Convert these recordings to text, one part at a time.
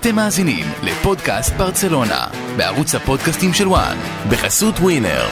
אתם מאזינים לפודקאסט ברצלונה, בערוץ הפודקאסטים של וואן, בחסות ווינר.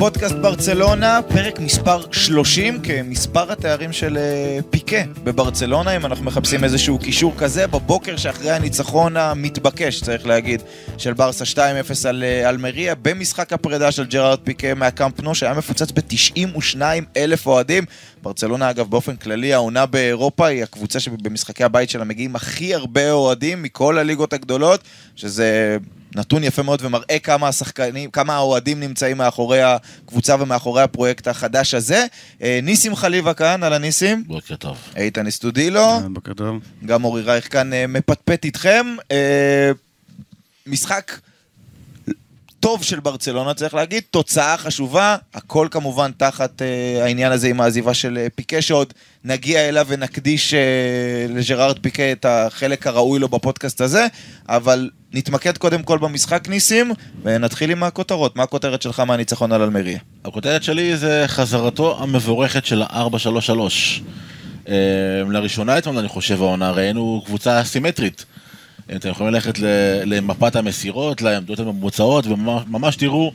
פודקאסט ברצלונה, פרק מספר 30, כמספר התארים של אה, פיקה בברצלונה, אם אנחנו מחפשים איזשהו קישור כזה, בבוקר שאחרי הניצחון המתבקש, צריך להגיד, של ברסה 2-0 על אה, אלמריה, במשחק הפרידה של ג'רארד פיקה מהקאמפ נו, שהיה מפוצץ ב-92 אלף אוהדים. ברצלונה, אגב, באופן כללי, העונה באירופה היא הקבוצה שבמשחקי הבית שלה מגיעים הכי הרבה אוהדים מכל הליגות הגדולות, שזה נתון יפה מאוד ומראה כמה השחקנים, כמה האוהדים נמצאים מאחורי הקבוצה ומאחורי הפרויקט החדש הזה. אה, ניסים חליבה כאן, אהלן ניסים. בוקר טוב. איתן אסטודילו. אה, בוקר טוב. גם אורי רייך כאן אה, מפטפט איתכם. משחק טוב של ברצלונה, צריך להגיד, תוצאה חשובה, הכל כמובן תחת אה, העניין הזה עם העזיבה של אה, פיקה, שעוד נגיע אליו ונקדיש אה, לג'רארד פיקה את החלק הראוי לו בפודקאסט הזה, אבל נתמקד קודם כל במשחק ניסים, ונתחיל עם הכותרות. מה הכותרת שלך מהניצחון על אלמריה? הכותרת שלי זה חזרתו המבורכת של ה-433. אה, לראשונה אתמול, אני חושב, העונה, ראינו קבוצה סימטרית. אתם יכולים ללכת למפת המסירות, לעמדות הממוצעות, וממש תראו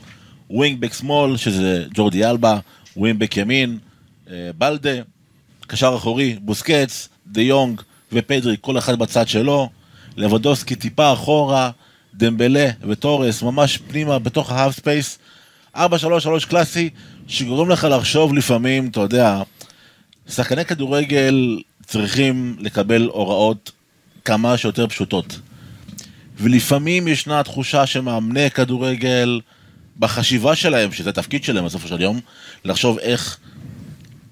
wingback שמאל, שזה ג'ורדי אלבה, wingback ימין, אה, בלדה, קשר אחורי, בוסקץ, דה יונג ופדרי, כל אחד בצד שלו, לבדוסקי טיפה אחורה, דמבלה וטורס, ממש פנימה בתוך ה half space. 4-3-3 קלאסי, שגורם לך לחשוב לפעמים, אתה יודע, שחקני כדורגל צריכים לקבל הוראות כמה שיותר פשוטות. ולפעמים ישנה תחושה שמאמני כדורגל, בחשיבה שלהם, שזה התפקיד שלהם בסופו של יום, לחשוב איך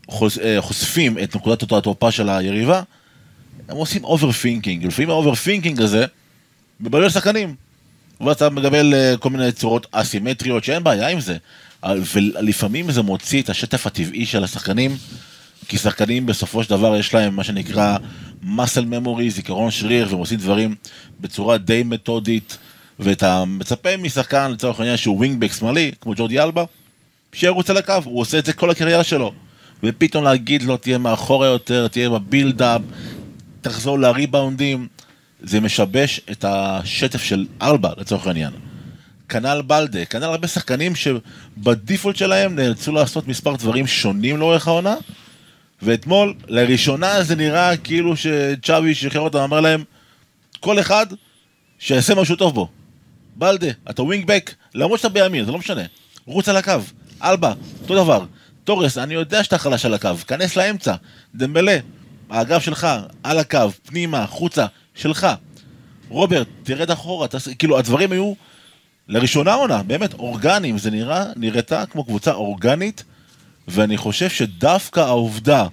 חוש, אה, חושפים את נקודת התורפה של היריבה, הם עושים overthinking, לפעמים ה overthinking הזה מבלבל שחקנים. ואתה מקבל אה, כל מיני צורות אסימטריות שאין בעיה עם זה, ולפעמים זה מוציא את השטף הטבעי של השחקנים, כי שחקנים בסופו של דבר יש להם מה שנקרא muscle memory, זיכרון שריר, והם עושים דברים בצורה די מתודית, ואתה מצפה משחקן לצורך העניין שהוא ווינגבק שמאלי, כמו ג'ורדי אלבה, שירוץ על הקו, הוא עושה את זה כל הקריירה שלו. ופתאום להגיד לו תהיה מאחורה יותר, תהיה בבילדאפ, תחזור לריבאונדים, זה משבש את השטף של אלבה לצורך העניין. כנ"ל בלדה, כנ"ל הרבה שחקנים שבדיפולט שלהם נאלצו לעשות מספר דברים שונים לאורך העונה, ואתמול, לראשונה זה נראה כאילו שצ'אבי שחרר אותם, אמר להם, כל אחד שיעשה משהו טוב בו. בלדה, אתה ווינגבק, למרות שאתה בימין, זה לא משנה. רוץ על הקו, אלבה, אותו דבר. תורס, אני יודע שאתה חלש על הקו, כנס לאמצע. דמבלה, האגף שלך, על הקו, פנימה, החוצה, שלך. רוברט, תרד אחורה, תס... כאילו הדברים היו לראשונה עונה, באמת אורגניים, זה נראה, נראתה כמו קבוצה אורגנית, ואני חושב שדווקא העובדה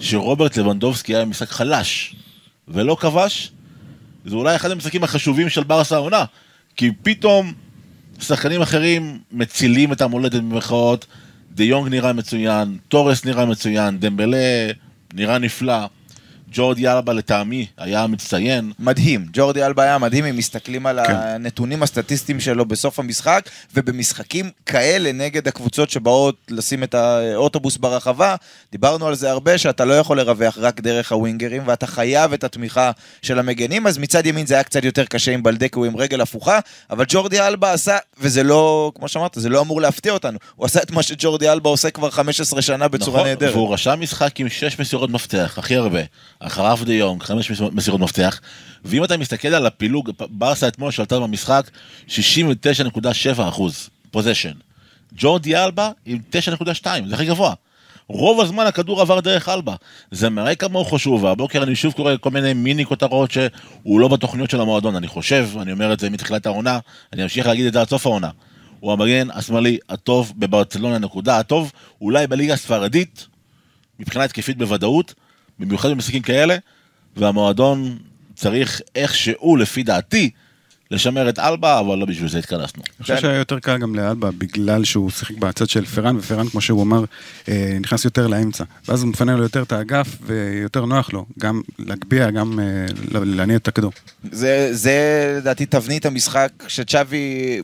שרוברט לבנדובסקי היה במשחק חלש ולא כבש, זה אולי אחד המשחקים החשובים של ברסה העונה, כי פתאום שחקנים אחרים מצילים את המולדת במרכאות, דה יונג נראה מצוין, טורס נראה מצוין, דמבלה נראה נפלא. ג'ורדי אלבה לטעמי היה מצטיין. מדהים, ג'ורדי אלבה היה מדהים אם מסתכלים על כן. הנתונים הסטטיסטיים שלו בסוף המשחק, ובמשחקים כאלה נגד הקבוצות שבאות לשים את האוטובוס ברחבה, דיברנו על זה הרבה, שאתה לא יכול לרווח רק דרך הווינגרים, ואתה חייב את התמיכה של המגנים, אז מצד ימין זה היה קצת יותר קשה עם בלדה עם רגל הפוכה, אבל ג'ורדי אלבה עשה, וזה לא, כמו שאמרת, זה לא אמור להפתיע אותנו, הוא עשה את מה שג'ורדי אלבה עושה כבר 15 שנה בצורה נכון, נהדרת. והוא רשם משחק עם 6 מסירות מפתח, הכי הרבה. אחריו דה יונג, 5 מסירות מפתח. ואם אתה מסתכל על הפילוג, ברסה אתמול שלטה במשחק 69.7 אחוז פוזיישן. ג'ורדי אלבה עם 9.2, זה הכי גבוה. רוב הזמן הכדור עבר דרך אלבה. זה מראה כמה הוא חשוב, והבוקר אני שוב קורא כל מיני מיני כותרות שהוא לא בתוכניות של המועדון. אני חושב, אני אומר את זה מתחילת העונה, אני אמשיך להגיד את זה עד סוף העונה. הוא המגן השמאלי הטוב בברצלונה, נקודה. הטוב אולי בליגה הספרדית, מבחינה התקפית בוודאות, במיוחד במשחקים כאלה, והמועדון צריך איכשהו, לפי דעתי, לשמר את אלבה, אבל לא בשביל זה התכנסנו. אני חושב שהיה יותר קל גם לאלבה בגלל שהוא שיחק בצד של פרן, ופרן, כמו שהוא אמר, אה, נכנס יותר לאמצע. ואז הוא מפנה לו יותר את האגף, ויותר נוח לו, גם להגביה, גם אה, להניע את הכדור. זה, זה לדעתי תבנית המשחק שצ'אבי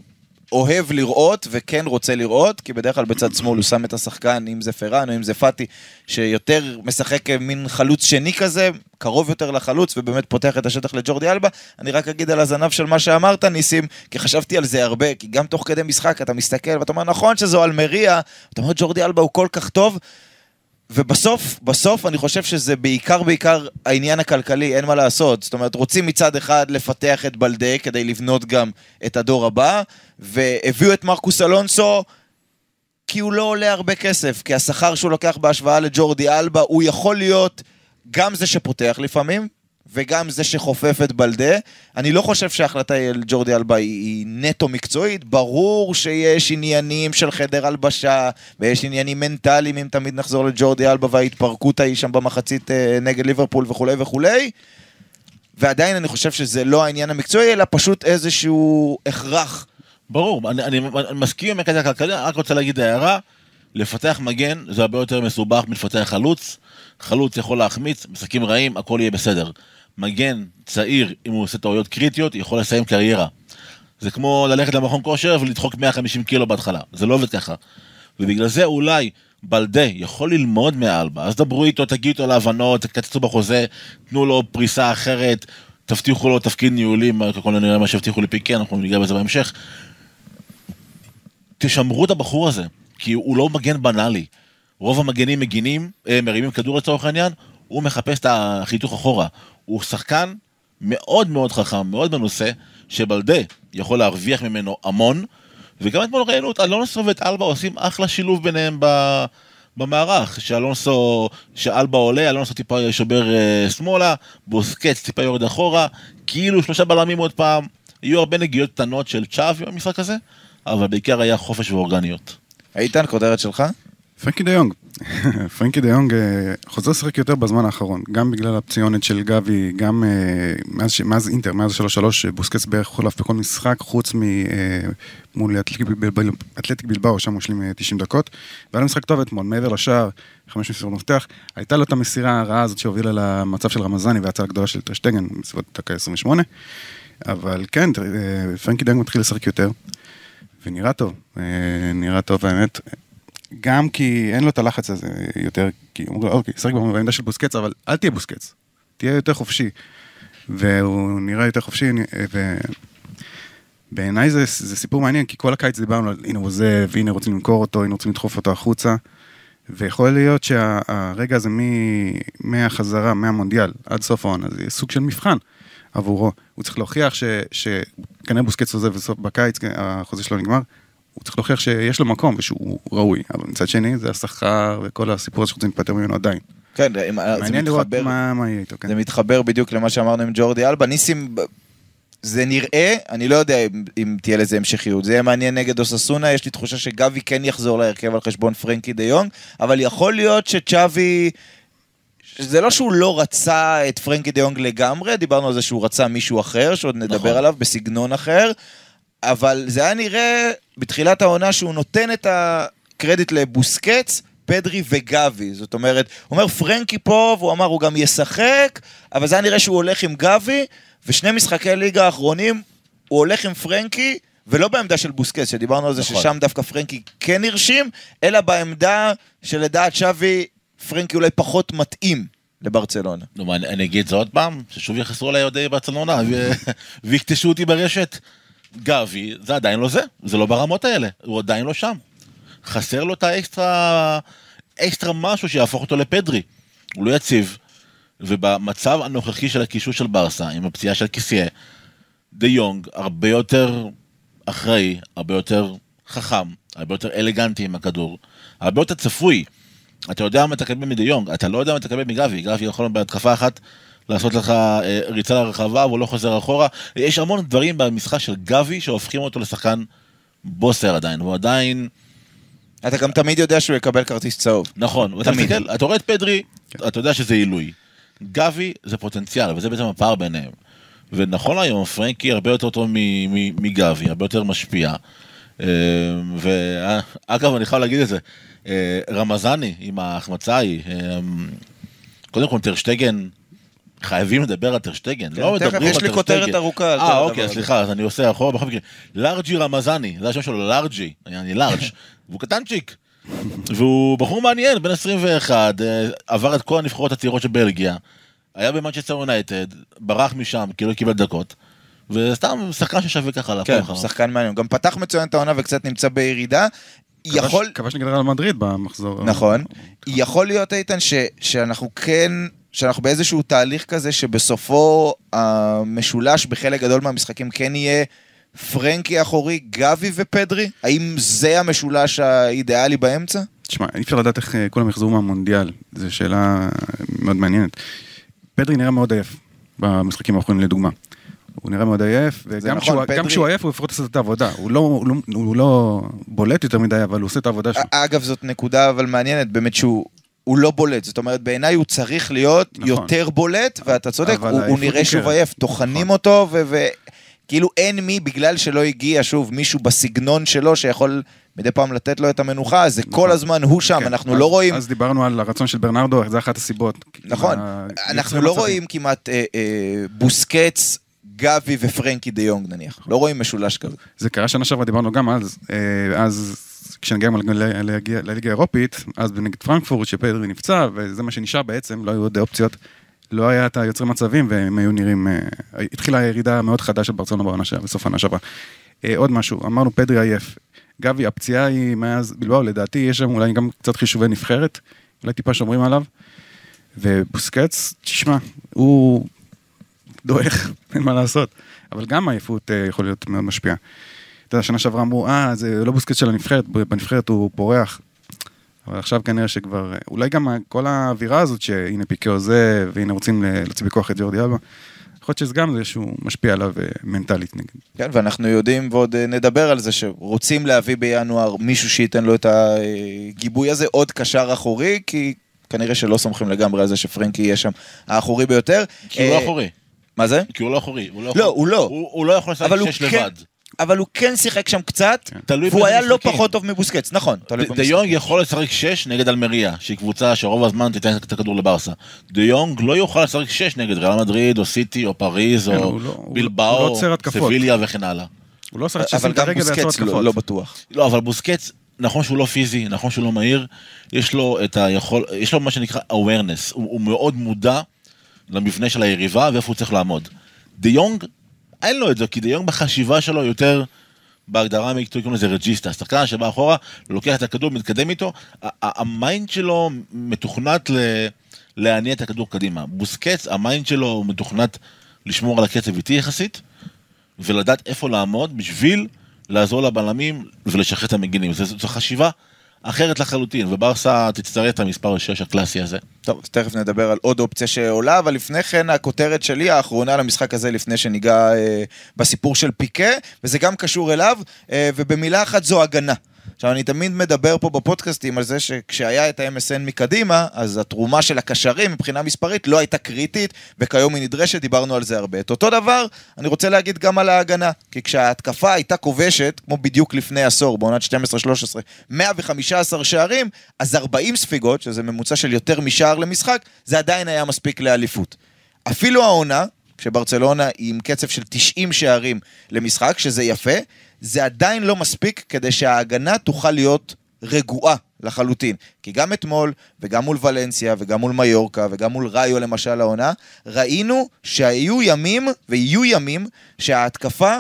אוהב לראות וכן רוצה לראות, כי בדרך כלל בצד שמאל הוא שם את השחקן, אם זה פראן או אם זה פאטי, שיותר משחק מין חלוץ שני כזה, קרוב יותר לחלוץ, ובאמת פותח את השטח לג'ורדי אלבה. אני רק אגיד על הזנב של מה שאמרת, ניסים, כי חשבתי על זה הרבה, כי גם תוך כדי משחק אתה מסתכל ואתה אומר, נכון שזו אלמריה, אתה אומר, ג'ורדי אלבה הוא כל כך טוב, ובסוף, בסוף אני חושב שזה בעיקר בעיקר העניין הכלכלי, אין מה לעשות. זאת אומרת, רוצים מצד אחד לפתח את בלדה כדי לבנות גם את הדור הבא, והביאו את מרקוס אלונסו כי הוא לא עולה הרבה כסף, כי השכר שהוא לוקח בהשוואה לג'ורדי אלבה, הוא יכול להיות גם זה שפותח לפעמים, וגם זה שחופף את בלדה. אני לא חושב שההחלטה על ג'ורדי אלבה היא, נטו מקצועית, ברור שיש עניינים של חדר הלבשה, ויש עניינים מנטליים אם תמיד נחזור לג'ורדי אלבה וההתפרקות ההיא שם במחצית אה, נגד ליברפול וכולי וכולי. ועדיין אני חושב שזה לא העניין המקצועי, אלא פשוט איזשהו הכרח. ברור, אני, אני, אני מסכים עם הקטע הכלכלי, רק רוצה להגיד הערה, לפתח מגן זה הרבה יותר מסובך מלפתח חלוץ. חלוץ יכול להחמיץ, משחקים רעים, הכל יהיה בסדר. מגן צעיר, אם הוא עושה טעויות קריטיות, יכול לסיים קריירה. זה כמו ללכת למכון כושר ולדחוק 150 קילו בהתחלה, זה לא עובד ככה. ובגלל זה אולי בלדה יכול ללמוד מאלבה, אז דברו איתו, תגידו איתו להבנות, תקצצו בחוזה, תנו לו פריסה אחרת, תבטיחו לו תפקיד ניהולי, ככל הנראה מה שהבטיחו לפיקי, אנחנו ניגע בזה בהמשך. תשמרו את הבחור הזה, כי הוא לא מגן בנאלי. רוב המגנים מגינים, אה, מרימים כדור לצורך העניין, הוא מחפש את החיתוך אחורה. הוא שחקן מאוד מאוד חכם, מאוד מנוסה, שבלדה יכול להרוויח ממנו המון, וגם אתמול ראינו את אלונסו ואת אלבה עושים אחלה שילוב ביניהם ב... במערך, שאלונסו, שאלבה עולה, אלונסו טיפה שובר אה, שמאלה, בוסקץ טיפה יורד אחורה, כאילו שלושה בלמים עוד פעם, יהיו הרבה נגיעות קטנות של צ'אבי במשחק הזה, אבל בעיקר היה חופש ואורגניות. איתן, כותרת שלך? פרנקי דה יונג. פרנקי דה יונג אה, חוזר לשחק יותר בזמן האחרון, גם בגלל הפציונת של גבי, גם אה, מאז, מאז אינטר, מאז 3-3, בוסקס בערך חולף בכל משחק, חוץ. אה, מול אתלטיק בלבאו, שם הוא השלים 90 דקות. והיה לו משחק טוב אתמול, מעבר לשער, חמש מסירות מפתח. הייתה לו את המסירה הרעה הזאת שהובילה למצב של רמזני וההצעה הגדולה של טרשטגן, בסביבות דקה 28. אבל כן, פרנקי דה יונג מתחיל לשחק יותר. ונראה טוב, נראה טוב האמת. גם כי אין לו את הלחץ הזה יותר, כי הוא אומר, אוקיי, שחק בעמדה של בוסקץ, אבל אל תהיה בוסקץ, תהיה יותר חופשי. והוא נראה יותר חופשי, ובעיניי זה, זה סיפור מעניין, כי כל הקיץ דיברנו על הנה הוא עוזב, הנה רוצים למכור אותו, הנה רוצים לדחוף אותו החוצה. ויכול להיות שהרגע הזה מהחזרה, מהמונדיאל, עד סוף העונה, זה סוג של מבחן עבורו. הוא צריך להוכיח שכנראה בוסקץ עוזב בסוף בקיץ, החוזה שלו נגמר, הוא צריך להוכיח שיש לו מקום ושהוא ראוי, אבל מצד שני זה השכר וכל הסיפור הזה שרוצים להיפטר ממנו עדיין. כן, מעניין לראות מה, מה יהיה איתו, כן. זה מתחבר בדיוק למה שאמרנו עם ג'ורדי אלבה. ניסים, זה נראה, אני לא יודע אם, אם תהיה לזה המשכיות. זה יהיה מעניין נגד אוססונה, יש לי תחושה שגבי כן יחזור להרכב על חשבון פרנקי דה יונג, אבל יכול להיות שצ'אבי... זה לא שהוא לא רצה את פרנקי דה יונג לגמרי, דיברנו על זה שהוא רצה מישהו אחר, שעוד נדבר נכון. עליו בסגנון אחר, אבל זה היה נראה בתחילת העונה שהוא נותן את הקרדיט לבוסקץ, פדרי וגבי. זאת אומרת, הוא אומר פרנקי פה, והוא אמר הוא גם ישחק, אבל זה היה נראה שהוא הולך עם גבי, ושני משחקי ליגה האחרונים, הוא הולך עם פרנקי, ולא בעמדה של בוסקץ, שדיברנו על זה נכון. ששם דווקא פרנקי כן הרשים, אלא בעמדה שלדעת שווי, פרנקי אולי פחות מתאים. לברצלונה. נו, אני, אגיד את זה עוד פעם, ששוב יחסרו אליי אוהדי ברצלונה ויקטשו אותי ברשת. גבי זה עדיין לא זה, זה לא ברמות האלה, הוא עדיין לא שם. חסר לו את האקסטרה, אקסטרה משהו שיהפוך אותו לפדרי. הוא לא יציב, ובמצב הנוכחי של הקישור של ברסה, עם הפציעה של כיסייה, דה יונג הרבה יותר אחראי, הרבה יותר חכם, הרבה יותר אלגנטי עם הכדור, הרבה יותר צפוי. אתה יודע מה תקבל מדה יונג, אתה לא יודע מה תקבל מגבי, גבי יכול בהתקפה אחת לעשות לך אה, ריצה לרחבה והוא לא חוזר אחורה. יש המון דברים במשחק של גבי שהופכים אותו לשחקן בוסר עדיין, הוא עדיין... אתה גם תמיד יודע שהוא יקבל כרטיס צהוב. נכון, ואתה מסתכל, אתה רואה את פדרי, כן. אתה יודע שזה עילוי. גבי זה פוטנציאל, וזה בעצם הפער ביניהם. ונכון היום, פרנקי הרבה יותר טוב מגבי, הרבה יותר משפיע. אה, ואגב, אני חייב להגיד את זה, אה, רמזני עם ההחמצה ההיא, אה, קודם כל טרשטגן, חייבים לדבר על טרשטגן, לא כן, תכף, מדברים על יש לי טרשטגן. כותרת ארוכה על אה, אוקיי. סליחה, אז אני עושה אחורה, בכל מקרה, לארג'י רמזני, זה השם שלו, לארג'י, אני לארג', והוא קטנצ'יק. והוא בחור מעניין, בן 21, אה, עבר את כל הנבחרות הצעירות של בלגיה, היה במנצ'סטר יונייטד, ברח משם כי לא קיבל דקות, וסתם שחקן ששווה ככה כן, לעקוב הוא אחריו. שחקן מעניין. גם פתח מצוין את העונה וקצת נמצא בירידה. יכול... כבש נגד ריאל מדריד במחזור. נכון. יכול להיות, איתן, ש, שאנחנו כן, שאנחנו באיזשהו תהליך כזה שבסופו המשולש בחלק גדול מהמשחקים כן יהיה פרנקי אחורי, גבי ופדרי? האם זה המשולש האידיאלי באמצע? תשמע, אי אפשר לדעת איך אה, כולם יחזרו מהמונדיאל, זו שאלה מאוד מעניינת. פדרי נראה מאוד עייף במשחקים האחרונים לדוגמה. הוא נראה מאוד עייף, וגם נכון, כשהוא- כשהוא עייף הוא לפחות עושה את העבודה. הוא לא- הוא לא- הוא לא בולט יותר מדי, אבל הוא עושה את העבודה שלו. אגב, זאת נקודה אבל מעניינת, באמת שהוא... הוא לא בולט, זאת אומרת בעיניי הוא צריך להיות נכון. יותר בולט, ואתה צודק, הוא, הוא נראה שוב ניכרת. עייף, טוחנים נכון. אותו, וכאילו אין מי, בגלל שלא הגיע שוב מישהו בסגנון שלו שיכול מדי פעם לתת לו את המנוחה, זה כל הזמן הוא שם, כן, אנחנו אז- לא רואים, אז דיברנו על הרצון של ברנרדו, זה אחת הסיבות. נכון, ה- אנחנו לא מצבים. רואים כמעט אה, אה, בוסקץ, גבי ופרנקי דה יונג נניח, לא רואים משולש כזה. זה קרה שנה שעברה, דיברנו גם אז, אה, אז כשנגיע לליגה האירופית, אז נגד פרנקפורט, שפדרי נפצע, וזה מה שנשאר בעצם, לא היו עוד אופציות. לא היה את היוצרי מצבים, והם היו נראים... אה, התחילה ירידה מאוד חדה של ברצלונה בעונה שלה, בסוף העונה שעברה. אה, עוד משהו, אמרנו פדרי עייף. גבי, הפציעה היא מאז בלבאו, לדעתי יש שם אולי גם קצת חישובי נבחרת, אולי טיפה שומרים עליו. ובוסקץ, תשמע, הוא דועך, אין מה לעשות. אבל גם העייפות אה, יכול להיות מאוד משפיעה. אתה יודע, שנה שעברה אמרו, אה, זה לא בוסקט של הנבחרת, בנבחרת הוא פורח. אבל עכשיו כנראה שכבר, אולי גם כל האווירה הזאת שהנה פיקה עוזב, והנה רוצים להוציא בכוח את ג'ורדי אלבה, יכול להיות שזה גם איזשהו משפיע עליו אה, מנטלית נגיד. כן, ואנחנו יודעים ועוד אה, נדבר על זה שרוצים להביא בינואר מישהו שייתן לו את הגיבוי הזה, עוד קשר אחורי, כי כנראה שלא סומכים לגמרי על זה שפרנקי יהיה שם האחורי ביותר. כי הוא לא אה, אחורי. מה זה? כי הוא לא אחורי. הוא לא, יכול- הוא לא. הוא הוא לא יכול לשחק שש כן, לבד. אבל הוא כן שיחק שם קצת, תלוי והוא היה לא. פחות טוב מבוסקץ, נכון. דה. יונג יכול לשחק שש נגד אלמריה, שהיא קבוצה שרוב הזמן תיתן את הכדור לברסה. דה יונג לא יוכל לשחק שש נגד ריאל מדריד, או סיטי, או פריז, כן, או לא- בלבאו, לא עוצר התקפות. סביליה וכן הלאה. הוא לא ששים את גם הרגל ויעצור בוסקץ לא התקפות. לא בטוח. לא, אבל בוסקץ, נכון שהוא לא פיזי, נכון שהוא לא מהיר, יש לו את היכול, יש לו מה שנקרא awareness, הוא, הוא מאוד מודע למבנה של היריבה ואיפה הוא צריך לעמוד. דה יונג, אין לו את זה, כי דה יונג בחשיבה שלו יותר, בהגדרה המקצועית קוראים לזה regista, שחקן שבא אחורה, לוקח את הכדור, מתקדם איתו, ה mind שלו מתוכנת. להניע את הכדור קדימה. בוסקץ, ה mind שלו מתוכנת לשמור על הקצב איטי יחסית, ולדעת איפה לעמוד בשביל לעזור לבלמים ולשחרר את המגינים. זו חשיבה אחרת לחלוטין, וברסה תצטרך את המספר 6 הקלאסי הזה. טוב, אז תכף נדבר על עוד אופציה שעולה, אבל לפני כן הכותרת שלי האחרונה למשחק הזה, לפני שניגע אה, בסיפור של פיקה, וזה גם קשור אליו, אה, ובמילה אחת זו הגנה. עכשיו, אני תמיד מדבר פה בפודקאסטים על זה שכשהיה את ה-MSN מקדימה, אז התרומה של הקשרים מבחינה מספרית לא הייתה קריטית, וכיום היא נדרשת, דיברנו על זה הרבה. את אותו דבר, אני רוצה להגיד גם על ההגנה, כי כשההתקפה הייתה כובשת, כמו בדיוק לפני עשור, בעונת 12-13, 115 שערים, אז 40 ספיגות, שזה ממוצע של יותר משער למשחק, זה עדיין היה מספיק לאליפות. אפילו העונה, כשברצלונה היא עם קצב של 90 שערים למשחק, שזה יפה, זה עדיין לא מספיק כדי שההגנה תוכל להיות רגועה לחלוטין. כי גם אתמול, וגם מול ולנסיה, וגם מול מיורקה, וגם מול ראיו למשל העונה, ראינו שהיו ימים, ויהיו ימים, שההתקפה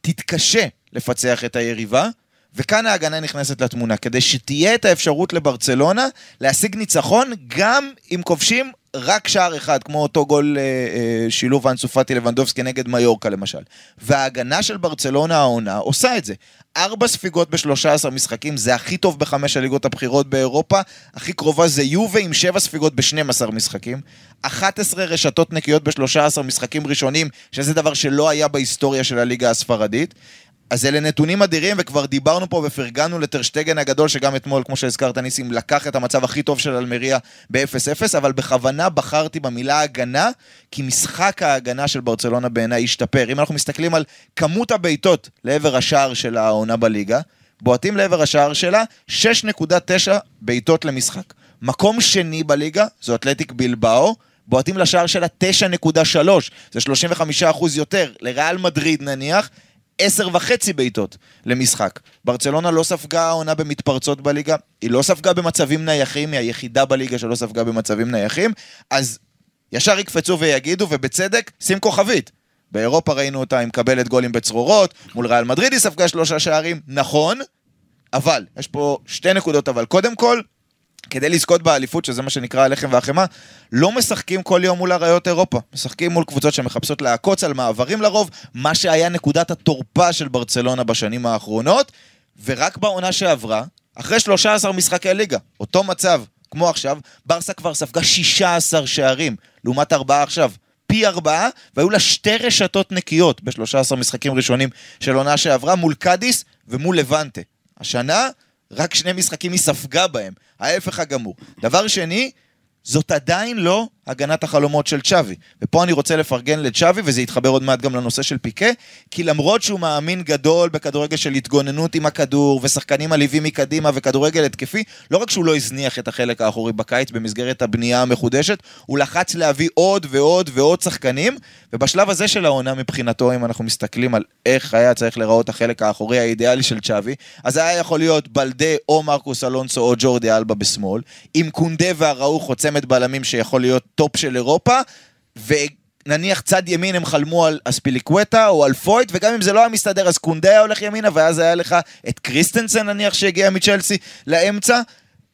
תתקשה לפצח את היריבה, וכאן ההגנה נכנסת לתמונה, כדי שתהיה את האפשרות לברצלונה להשיג ניצחון גם אם כובשים רק שער אחד, כמו אותו גול אה, אה, שילוב אנסופטי לבנדובסקי נגד מיורקה למשל. וההגנה של ברצלונה העונה עושה את זה. ארבע ספיגות ב-13 משחקים, זה הכי טוב בחמש הליגות הבכירות באירופה, הכי קרובה זה יובה עם שבע ספיגות ב-12 משחקים, 11 רשתות נקיות ב-13 משחקים ראשונים, שזה דבר שלא היה בהיסטוריה של הליגה הספרדית. אז אלה נתונים אדירים, וכבר דיברנו פה ופרגנו לטרשטגן הגדול, שגם אתמול, כמו שהזכרת, ניסים, לקח את המצב הכי טוב של אלמריה ב-0-0, אבל בכוונה בחרתי במילה הגנה, כי משחק ההגנה של ברצלונה בעיניי השתפר. אם אנחנו מסתכלים על כמות הבעיטות לעבר השער של העונה בליגה, בועטים לעבר השער שלה 6.9 בעיטות למשחק. מקום שני בליגה, זו אתלטיק בלבאו, בועטים לשער שלה 9.3, זה 35% יותר. לריאל מדריד נניח, עשר וחצי בעיטות למשחק. ברצלונה לא ספגה העונה במתפרצות בליגה, היא לא ספגה במצבים נייחים, היא היחידה בליגה שלא ספגה במצבים נייחים, אז ישר יקפצו ויגידו, ובצדק, שים כוכבית. באירופה ראינו אותה, היא מקבלת גולים בצרורות, מול ריאל מדריד היא ספגה שלושה שערים, נכון, אבל, יש פה שתי נקודות אבל. קודם כל, כדי לזכות באליפות, שזה מה שנקרא הלחם והחמאה, לא משחקים כל יום מול אריות אירופה. משחקים מול קבוצות שמחפשות לעקוץ על מעברים לרוב, מה שהיה נקודת התורפה של ברצלונה בשנים האחרונות, ורק בעונה שעברה, אחרי 13 משחקי ליגה, אותו מצב כמו עכשיו, ברסה כבר ספגה 16 שערים, לעומת ארבעה עכשיו. פי ארבעה, והיו לה שתי רשתות נקיות ב-13 משחקים ראשונים של עונה שעברה מול קאדיס ומול לבנטה. השנה, רק שני משחקים היא ספגה בהם, ההפך הגמור. דבר שני, זאת עדיין לא הגנת החלומות של צ'אבי. ופה אני רוצה לפרגן לצ'אבי, וזה יתחבר עוד מעט גם לנושא של פיקה, כי למרות שהוא מאמין גדול בכדורגל של התגוננות עם הכדור, ושחקנים יצירתיים מקדימה וכדורגל התקפי, לא רק שהוא לא הזניח את החלק האחורי בקיץ במסגרת הבנייה המחודשת, הוא לחץ להביא עוד ועוד ועוד שחקנים, ובשלב הזה של העונה מבחינתו, אם אנחנו מסתכלים על איך היה צריך להיראות החלק האחורי האידיאלי של צ'אבי, אז היה יכול להיות בלדה או מרקוס אלונסו או ג'ורדי אלבה בשמאל, עם קונדה ואראוחו, טופ של אירופה, ונניח צד ימין הם חלמו על אספיליקווטה או על פויט, וגם אם זה לא היה מסתדר אז קונדה היה הולך ימינה, ואז היה לך את קריסטנסן נניח שהגיע מצ'לסי לאמצע.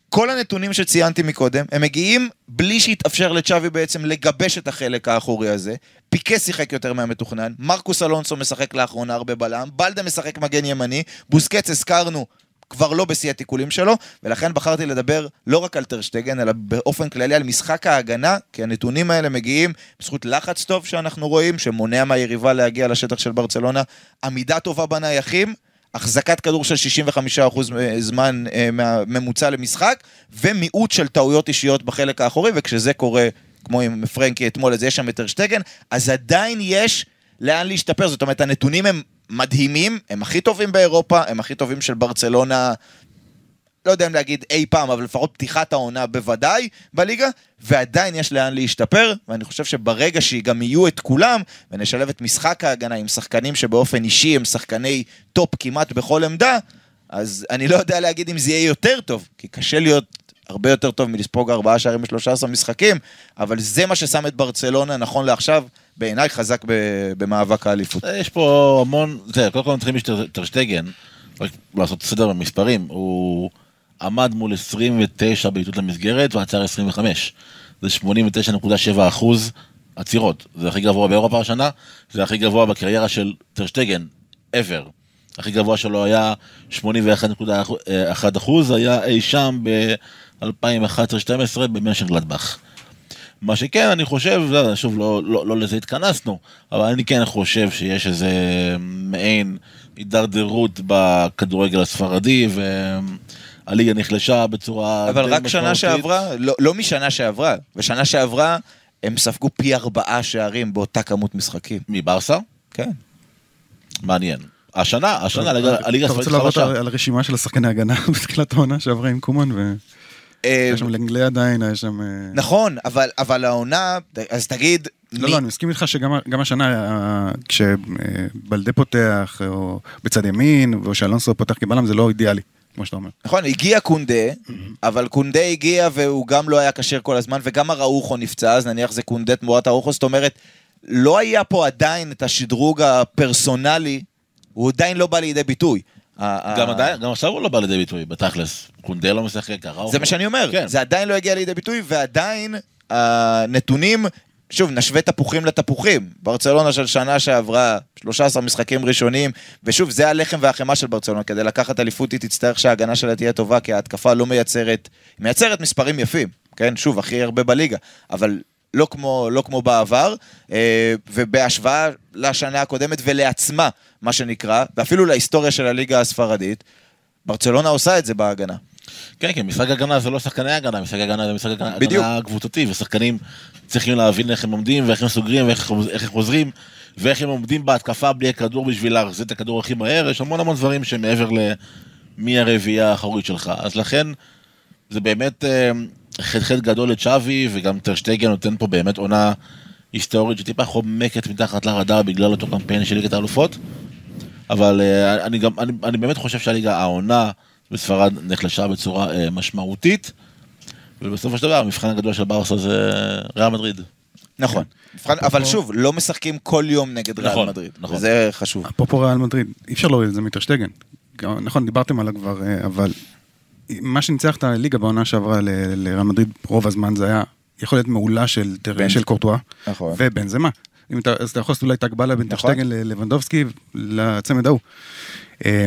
כל הנתונים שציינתי מקודם, הם מגיעים בלי שהתאפשר לצ'אבי בעצם לגבש את החלק האחורי הזה. פיקה שיחק יותר מהמתוכנן, מרקוס אלונסו משחק לאחרונה הרבה בלם, בלדה משחק מגן ימני, בוסקץ הזכרנו כבר לא בשיא התיקולים שלו, ולכן בחרתי לדבר לא רק על טרשטגן, אלא באופן כללי על משחק ההגנה, כי הנתונים האלה מגיעים בזכות לחץ טוב שאנחנו רואים, שמונע מהיריבה להגיע לשטח של ברצלונה, עמידה טובה בנייחים, החזקת כדור של 65% זמן אה, ממוצע למשחק, ומיעוט של טעויות אישיות בחלק האחורי, וכשזה קורה, כמו עם פרנקי אתמול, אז יש שם את טרשטגן, אז עדיין יש לאן להשתפר, זאת אומרת, הנתונים הם מדהימים, הם הכי טובים באירופה, הם הכי טובים של ברצלונה, לא יודע אם להגיד אי פעם, אבל לפחות פתיחת העונה בוודאי בליגה, ועדיין יש לאן להשתפר, ואני חושב שברגע שגם יהיו את כולם, ונשלב את משחק ההגנה עם שחקנים שבאופן אישי הם שחקני טופ כמעט בכל עמדה, אז אני לא יודע להגיד אם זה יהיה יותר טוב, כי קשה להיות הרבה יותר טוב מלספוג ארבעה שערים ב-13 משחקים, אבל זה מה ששם את ברצלונה נכון לעכשיו. בעיניי חזק במאבק האליפות. יש פה המון, זה, קודם כל נתחיל משטרשטגן, רק לעשות סדר במספרים, הוא עמד מול 29 בעיטות למסגרת ועצר 25. זה 89.7 אחוז עצירות. זה הכי גבוה באירופה השנה, זה הכי גבוה בקריירה של טרשטגן, ever. הכי גבוה שלו היה 81.1 אחוז, היה אי שם ב-2011-2012 במנשן גלדבך. מה שכן, אני חושב, לא, שוב, לא, לא, לא לזה התכנסנו, אבל אני כן חושב שיש איזה מעין הידרדרות בכדורגל הספרדי, והליגה נחלשה בצורה אבל רק שנה שעברה, לא, לא משנה שעברה, בשנה שעברה הם ספגו פי ארבעה שערים באותה כמות משחקים. מברסה? כן. מעניין. השנה, השנה, הליגה הספרדית חלשה. אתה רוצה לעבור על הרשימה של השחקני ההגנה בתחילת העונה שעברה עם קומן ו... יש אה, שם לנגלי עדיין, יש שם... אה, נכון, אבל, אבל העונה, אז תגיד... לא, מי... לא, אני מסכים איתך שגם השנה, אה, כשבלדה פותח, או בצד ימין, או שאלונסו פותח כבלם, זה לא אידיאלי. כמו שאתה אומר. נכון, הגיע קונדה, אבל קונדה הגיע והוא גם לא היה כשר כל הזמן, וגם הראוכו נפצע, אז נניח זה קונדה תמורת הראוכו, זאת אומרת, לא היה פה עדיין את השדרוג הפרסונלי, הוא עדיין לא בא לידי ביטוי. גם עדיין, גם עכשיו הוא לא בא לידי ביטוי, בתכלס. קונדה לא משחק, ככה. זה מה שאני אומר, כן. זה עדיין לא הגיע לידי ביטוי, ועדיין הנתונים, שוב, נשווה תפוחים לתפוחים. ברצלונה של שנה שעברה, 13 משחקים ראשונים, ושוב, זה הלחם והחמאה של ברצלונה. כדי לקחת אליפות היא תצטרך שההגנה שלה תהיה טובה, כי ההתקפה לא מייצרת, מייצרת מספרים יפים, כן? שוב, הכי הרבה בליגה, אבל לא כמו, לא כמו בעבר, אה, ובהשוואה לשנה הקודמת ולעצמה, מה שנקרא, ואפילו להיסטוריה של הליגה הספרדית, ברצלונה עושה את זה בהגנה. כן, כן, משחק הגנה זה לא שחקני הגנה, משחק הגנה זה משחק הגנה בדיוק. הגנה קבוצתי, ושחקנים צריכים להבין איך הם עומדים, ואיך הם סוגרים, ואיך איך הם חוזרים, ואיך הם עומדים בהתקפה בלי הכדור בשביל להחזיר את הכדור הכי מהר, יש המון המון דברים שמעבר למי הרביעייה האחורית שלך. אז לכן, זה באמת אה, חטא גדול לצ'אבי, וגם טרשטגן נותן פה באמת עונה היסטורית שטיפה חומקת מתחת לרדאר בגלל אותו קמפיין של ליגת האלופות. אבל אה, אני גם, אני, אני באמת חושב שהליגה, העונה בספרד נחלשה בצורה אה, משמעותית, ובסופו של דבר המבחן הגדול של ברסה זה ריאל מדריד. נכון. מבחן- אבל שוב, לא משחקים כל יום נגד ריאל נכון, מדריד. נכון. זה חשוב. אפרופו ריאל מדריד, אי אפשר להוריד את זה מטרשטגן. נכון, דיברתם עליו כבר, אה, אבל מה שניצח את הליגה בעונה שעברה ל- לריאל מדריד רוב הזמן זה היה יכולת מעולה של, של קורטואה נכון. ובנזמה. אם אתה, אז אתה יכול לעשות אולי את ההקבלה בין נכון. טרשטגן ללבנדובסקי לצמד ההוא. אה,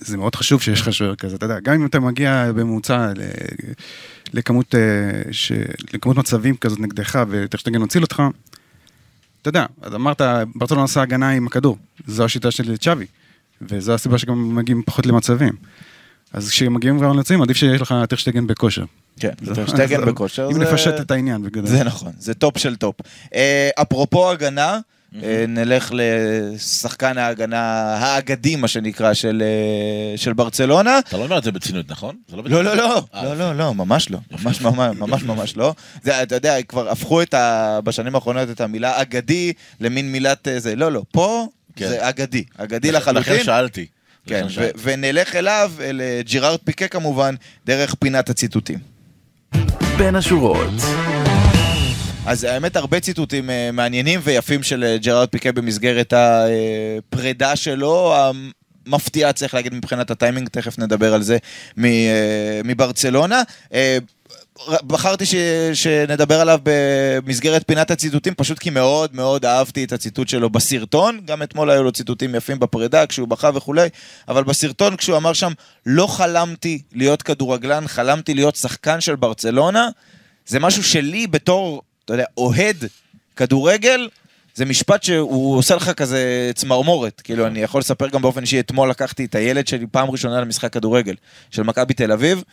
זה מאוד חשוב שיש לך שוער כזה, אתה יודע, גם אם אתה מגיע בממוצע לכמות, אה, ש- לכמות מצבים כזאת נגדך וטרשטגן הציל אותך, אתה יודע, אז אמרת, ברצלונה עושה הגנה עם הכדור, זו השיטה של צ'אבי, וזו הסיבה שגם מגיעים פחות למצבים. אז כשמגיעים כבר למצבים, עדיף שיש לך טרשטגן בכושר. כן, טרשטגן אז- בכושר. אם נפשט את העניין בגדול. זה נכון, זה טופ של טופ. אה, אפרופו הגנה, אה, נלך לשחקן ההגנה האגדי, מה שנקרא, של, אה, של ברצלונה. אתה לא אומר את זה בציניות, נכון? לא. לא, לא, לא, לא, לא, ממש לא, ממש ממש ממש לא. זה, אתה יודע, כבר הפכו בשנים האחרונות את המילה אגדי למין מילת זה, לא, לא, פה כן. זה אגדי, אגדי לכן לחלוטין. שאלתי. כן, ו-. ונלך אליו, אל אה, ג'ירארד פיקה כמובן, דרך פינת הציטוטים. בין השורות. אז האמת, הרבה ציטוטים אה, מעניינים ויפים של אה, ג'רארד פיקה במסגרת הפרידה שלו, המפתיעה, צריך להגיד, מבחינת הטיימינג, תכף נדבר על זה, מ- מברצלונה. בחרתי ש... שנדבר עליו במסגרת פינת הציטוטים, פשוט כי מאוד מאוד אהבתי את הציטוט שלו בסרטון, גם אתמול היו לו ציטוטים יפים בפרידה, כשהוא בכה וכולי, אבל בסרטון כשהוא אמר שם, לא חלמתי להיות כדורגלן, חלמתי להיות שחקן של ברצלונה, זה משהו שלי בתור, אתה יודע, אוהד כדורגל, זה משפט שהוא עושה לך כזה צמרמורת. כאילו, אני יכול לספר גם באופן אישי, אתמול לקחתי את הילד שלי פעם ראשונה למשחק כדורגל של מכבי תל אביב,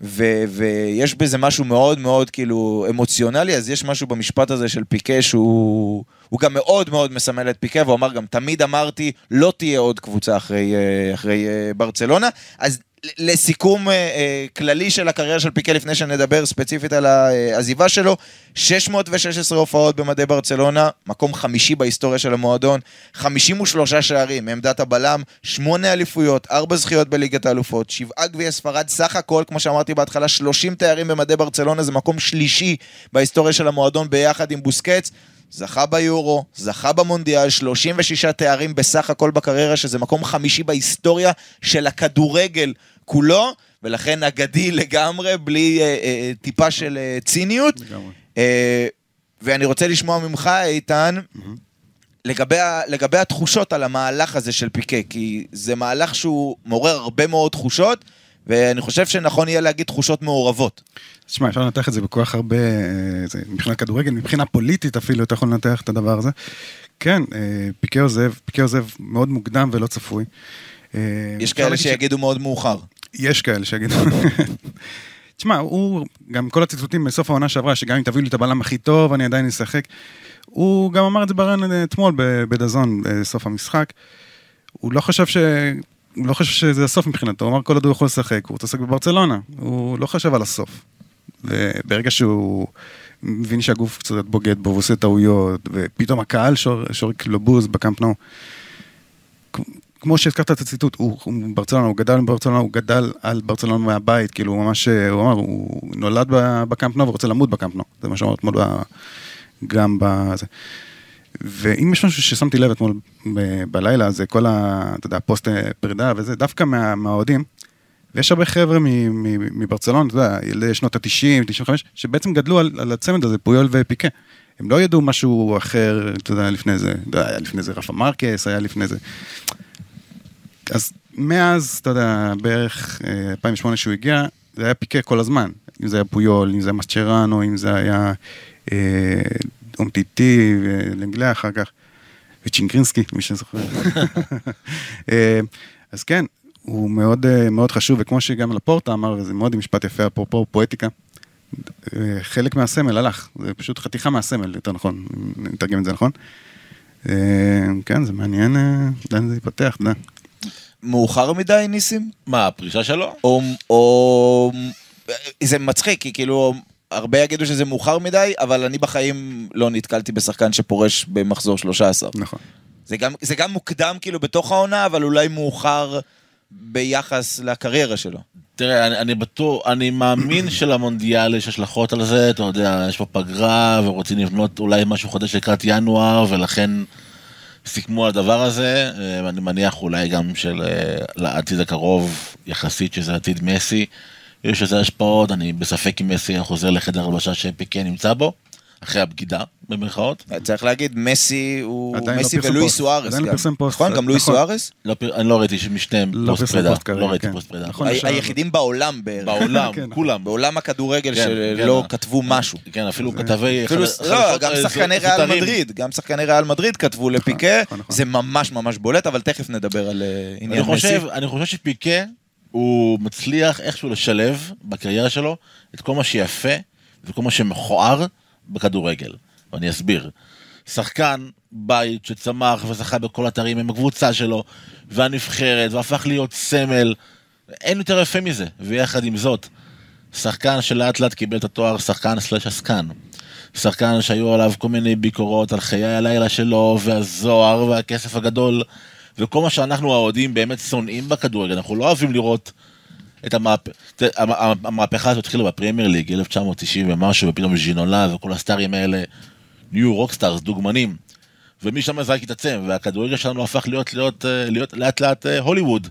ו- ויש בזה משהו מאוד מאוד כאילו אמוציונלי, אז יש משהו במשפט הזה של פיקה שהוא הוא גם מאוד מאוד מסמל את פיקה, והוא אמר גם, תמיד אמרתי, לא תהיה עוד קבוצה אחרי, אה, אחרי אה, ברצלונה. אז לסיכום אה, אה, כללי של הקריירה של פיקה, לפני שנדבר ספציפית על העזיבה שלו, 616 הופעות במדי ברצלונה, מקום חמישי בהיסטוריה של המועדון, 53 שערים מעמדת הבלם, 8 אליפויות, 4 זכיות בליגת האלופות, 7 גביעי ספרד, סך הכל, כמו שאמרתי בהתחלה, 30 תארים במדי ברצלונה, זה מקום שלישי בהיסטוריה של המועדון ביחד עם בוסקץ. זכה ביורו, זכה במונדיאל, 36 תארים בסך הכל בקריירה, שזה מקום חמישי בהיסטוריה של הכדורגל כולו, ולכן אגדי לגמרי, בלי אה, אה, טיפה של אה, ציניות. לגמרי. אה, ואני רוצה לשמוע ממך, איתן, לגבי, ה- לגבי התחושות על המהלך הזה של פיקה, כי זה מהלך שהוא מעורר הרבה מאוד תחושות, ואני חושב שנכון יהיה להגיד תחושות מעורבות. תשמע, אפשר לנתח את זה בכוח הרבה, אה, זה, מבחינת כדורגל, מבחינה פוליטית אפילו, אתה יכול לנתח את הדבר הזה. כן, אה, פיקה עוזב, פיקה עוזב מאוד מוקדם ולא צפוי. אה, יש כאלה להגיד ש- שיגידו מאוד מאוחר. יש כאלה שיגידו. תשמע, הוא, גם כל הציטוטים בסוף העונה שעברה, שגם אם תביאו לי את הבלם הכי טוב, אני עדיין אשחק. הוא גם אמר את זה ברן אתמול בדזון, בסוף המשחק. הוא לא חשב ש... הוא לא חושב שזה הסוף מבחינתו, הוא אמר כל עוד הוא יכול לשחק, הוא לשחק בברצלונה, הוא לא חשב על הסוף. וברגע שהוא מבין שהגוף קצת בוגד בו, והוא עושה טעויות, ופתאום הקהל שור- שורק לו בוז בקאמפ נו. כמו שהזכרת את הציטוט, הוא, הוא ברצלונה, הוא גדל בברצלונה, הוא גדל על ברצלונה מהבית, כאילו הוא ממש, הוא אמר, הוא נולד בקאמפ נו ורוצה למות בקאמפ נו, זה מה שאמר אתמול גם בזה. ואם יש משהו ששמתי לב אתמול בלילה, זה כל ה... אתה יודע, פוסט אה, פרידה וזה, דווקא מה- מהאוהדים, ויש הרבה חבר'ה מ- מ- מברצלונה, אתה יודע, ילדי שנות ה-90, 95, שבעצם גדלו על, על הצמד הזה, פויול ופיקה. הם לא ידעו משהו אחר, אתה יודע, לפני זה, אתה יודע, היה לפני זה רפה מרקס, היה לפני זה. אז מאז, אתה יודע, בערך אה, 2008 שהוא הגיע, זה היה פיקה כל הזמן. אם זה היה פויול, אם זה היה מסצ'רנו, אם זה היה אה, אומטיטי, ולנגלה אחר כך, וצ'ינקרינסקי, מי שזוכר. אה, אז כן, הוא מאוד, אה, מאוד חשוב, וכמו שגם לפורטה אמר, וזה מאוד משפט יפה, אפרופו פואטיקה, אה, חלק מהסמל הלך, זה פשוט חתיכה מהסמל, יותר נכון, נתרגם את זה נכון. אה, כן, זה מעניין לאן זה ייפתח, אתה יודע. מאוחר מדי, ניסים? מה, הפרישה שלו? או, או... זה מצחיק, כי כאילו, הרבה יגידו שזה מאוחר מדי, אבל אני בחיים לא נתקלתי בשחקן שפורש במחזור 13. נכון. זה גם, זה גם מוקדם כאילו בתוך העונה, אבל אולי מאוחר ביחס לקריירה שלו. תראה, אני, אני בטוח, אני מאמין שלמונדיאל יש השלכות על זה, אתה יודע, יש פה פגרה ורוצים לבנות אולי משהו חדש לקראת ינואר, ולכן סיכמו על הדבר הזה. אה, אני מניח אולי גם של אה, לעתיד הקרוב יחסית, שזה עתיד מסי. יש לזה השפעות, אני בספק אם מסי חוזר לחדר הלבשה שפיקה נמצא בו, אחרי הבגידה, במרכאות. צריך להגיד, מסי הוא... לא מסי ולואי. סוארס עדיין לא גם. פרסם פוסט. נכון? גם לואי נכון. סוארס? לא, אני לא ראיתי משניהם לא פוסט פרידה, פוסט כרגע, לא ראיתי כן. פוסט פרידה. נכון. היחידים בעולם בערך. בעולם, כן. כולם. בעולם הכדורגל כן, שלא כן. כתבו משהו. כן, אפילו כתבי... לא, גם אה, שחקני. ריאל מדריד, גם שחקני ריאל מדריד כתבו לפיקה, נכון, נכון. זה ממש ממש בולט, אבל תכף נדבר על אה, עניין אני מסי. חושב, אני חושב שפיקה, הוא מצליח איכשהו לשלב בקריירה שלו את כל מה שיפה וכל מה שמכוער בכדורגל. ואני אסביר. שחקן בית שצמח וזכה בכל אתרים עם הקבוצה שלו, והנבחרת, והפך להיות סמל, אין יותר יפה מזה. ויחד עם זאת, שחקן שלאט לאט קיבל את התואר שחקן slash עסקן. שחקן שהיו עליו כל מיני ביקורות על חיי הלילה שלו, והזוהר, והכסף הגדול, וכל מה שאנחנו האוהדים באמת שונאים בכדורגל. אנחנו לא אוהבים לראות את המהפכה הזאת התחילה בפרמייר ליג, 1990 ומשהו, ופתאום ז'ינולה וכל הסטארים האלה נהיו rock stars, דוגמנים. ומשם זה רק התעצם, והכדורגל שלנו הפך להיות, להיות, אה, להיות לאט לאט אה, הוליווד.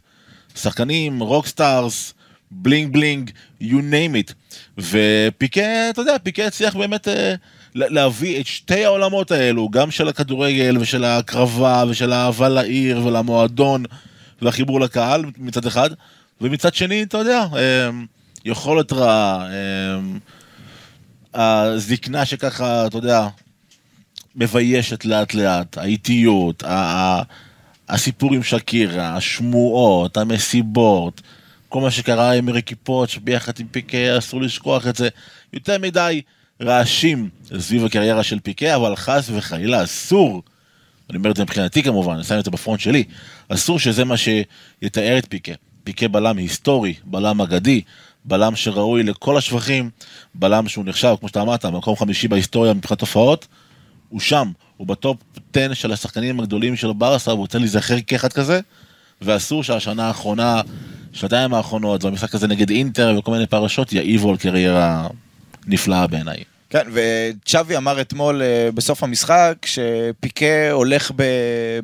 שחקנים, rock stars, bling bling, you name it. ופיקה, אתה יודע, פיקה הצליח באמת אה, לה- להביא את שתי העולמות האלו, גם של הכדורגל ושל ההקרבה ושל האהבה לעיר ולמועדון והחיבור לקהל מצד אחד, ומצד שני, אתה יודע, אה, יכולת רעה, אה, הזקנה שככה, אתה יודע, מביישת לאט לאט, האיטיות, הסיפור עם שקירה, השמועות, המסיבות, כל מה שקרה עם ריקי פוטש ביחד עם פיקה, אסור לשכוח את זה. יותר מדי רעשים סביב הקריירה של פיקה, אבל חס וחלילה אסור, אני אומר את זה מבחינתי כמובן, אני שם את זה בפרונט שלי, אסור שזה מה שיתאר את פיקה. פיקה בלם היסטורי, בלם אגדי, בלם שראוי לכל השבחים, בלם שהוא נחשב, כמו שאתה אמרת, מקום חמישי בהיסטוריה מבחינת הופעות, הוא שם, הוא בטופ 10 של השחקנים הגדולים של ברסה, והוא רוצה להיזכר כאחד כזה, ואסור שהשנה האחרונה, שנתיים האחרונות, והמשחק הזה נגד אינטר וכל מיני פרשות, יעיבו על קריירה נפלאה בעיניי. כן, וצ'אבי אמר אתמול אה, בסוף המשחק שפיקה הולך ב-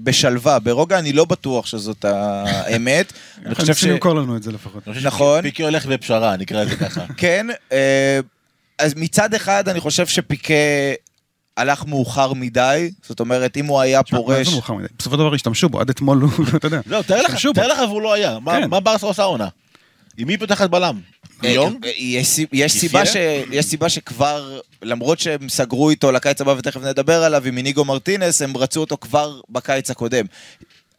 בשלווה, ברוגע אני לא בטוח שזאת האמת. אני חושב ש... ניסו למכור לנו את זה לפחות. נכון. שפיקי הולך בפשרה, נקרא לזה ככה. כן, אה, אז מצד אחד אני חושב שפיקה הלך מאוחר מדי, זאת אומרת אם הוא היה תשמע, מה פורש... זה מאוחר מדי? בסופו של דבר השתמשו בו, עד אתמול אתה יודע. לא, תאר לך. תאר לך והוא לא היה. מה- כן. מה ברסה עושה עונה? עם מי פותחת בלם? היום? אה, יש, יש, סיבה ש, יש סיבה שכבר, למרות שהם סגרו איתו לקיץ הבא ותכף נדבר עליו, עם איניגו מרטינס, הם רצו אותו כבר בקיץ הקודם.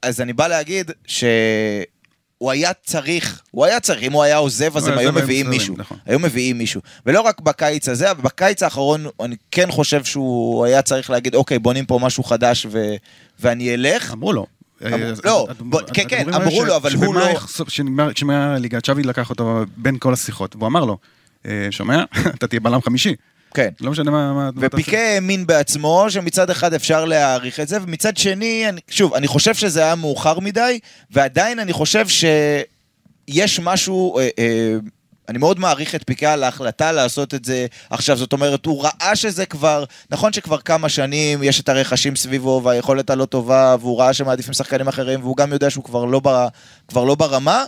אז אני בא להגיד שהוא היה צריך, הוא היה צריך, אם הוא היה עוזב אז הוא הם היו מביאים מישהו. נכון. היו מביאים מישהו. ולא רק בקיץ הזה, אבל בקיץ האחרון אני כן חושב שהוא היה צריך להגיד, אוקיי, בונים פה משהו חדש ו, ואני אלך. אמרו לו. לא, כן, כן, אמרו לו, אבל הוא לא- יחשוף- שנגמר- כשנגמר הליגה, צ'אבי לקח אותו בין כל השיחות, והוא אמר לו, "אה, שומע? אתה תהיה בלם חמישי. כן. לא משנה מה... ופיקה האמין בעצמו, שמצד אחד אפשר להעריך את זה, ומצד שני, אני, שוב, אני חושב שזה היה מאוחר מדי, ועדיין אני חושב שיש משהו, אה, אה, אני מאוד מעריך את פיקה על ההחלטה לעשות את זה עכשיו, זאת אומרת, הוא ראה שזה כבר, נכון שכבר כמה שנים יש את הרכשים סביבו, והיכולת הלא טובה, והוא ראה שמעדיפים שחקנים אחרים, והוא גם יודע שהוא כבר לא, בר, כבר לא ברמה,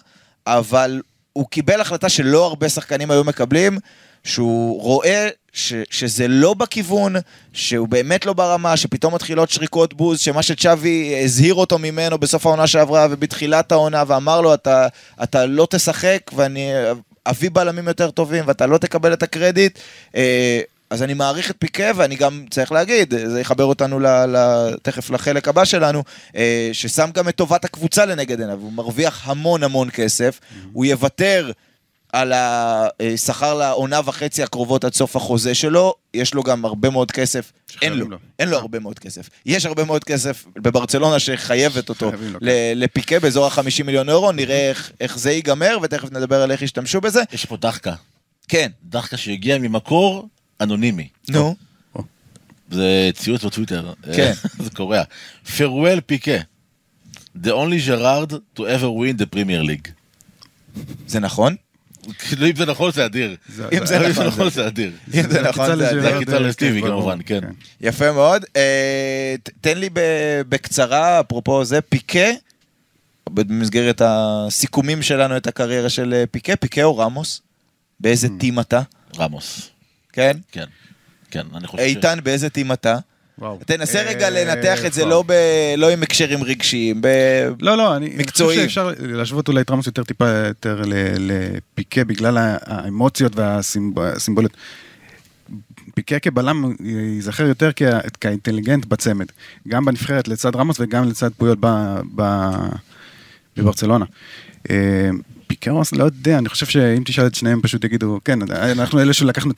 אבל הוא קיבל החלטה שלא הרבה שחקנים היו מקבלים, שהוא רואה ש, שזה לא בכיוון, שהוא באמת לא ברמה, שפתאום מתחילות שריקות בוז, שמה שצ'אבי הזהיר אותו ממנו בסוף העונה שעברה ובתחילת העונה, ואמר לו, אתה, אתה לא תשחק, ואני אביא בלמים יותר טובים ואתה לא תקבל את הקרדיט. אה, אז אני מעריך את פיקה, ואני גם צריך להגיד, זה יחבר אותנו ל, ל, תכף לחלק הבא שלנו, אה, ששם גם את טובת הקבוצה לנגד עיניו, הוא מרוויח המון המון כסף, הוא יוותר על השכר לעונה וחצי הקרובות עד סוף החוזה שלו, יש לו גם הרבה מאוד כסף, אין לו, לו. אין לו הרבה מאוד כסף. יש הרבה מאוד כסף בברצלונה שחייבת אותו כן. ל- לפיקה באזור ה-50 מיליון אירו, נראה איך, איך זה ייגמר, ותכף נדבר על איך ישתמשו בזה. יש פה דחקה. כן, דחקה שהגיע ממקור אנונימי. נו, זה ציוץ בטוויטר. כן. זה קורע. farewell פיקה. The only Gerard to ever win the Premier League. זה נכון? כאילו אם זה נכון זה אדיר. אם זה אם נכון, זה נכון זה- אדיר. אם זה נכון, זה... זה זה- הקיצה לסטיבי כמובן, כן. יפה מאוד. אה, תן לי בקצרה, אפרופו זה, פיקה, במסגרת הסיכומים שלנו את הקריירה של אה, פיקה, פיקה או רמוס? באיזה טים אתה? רמוס. כן? כן. כן, אני חושב ש... איתן, באיזה טים אתה? וואו. תנסה רגע אה, לנתח את זה. לא ב- לא עם הקשרים רגשיים, ב- לא, לא, אני אני. חושב שאפשר להשוות אולי את רמוס יותר טיפה יותר לפיקה בגלל האמוציות והסימבוליות. פיקה כבלם ייזכר יותר כ- כאינטליגנט בצמד, גם בנבחרת לצד רמוס וגם לצד פויול בברצלונה. אה, פיקה רמוס, לא יודע, אני חושב שאם תשאל את שניהם פשוט יגידו, כן, אנחנו אלה שלקחנו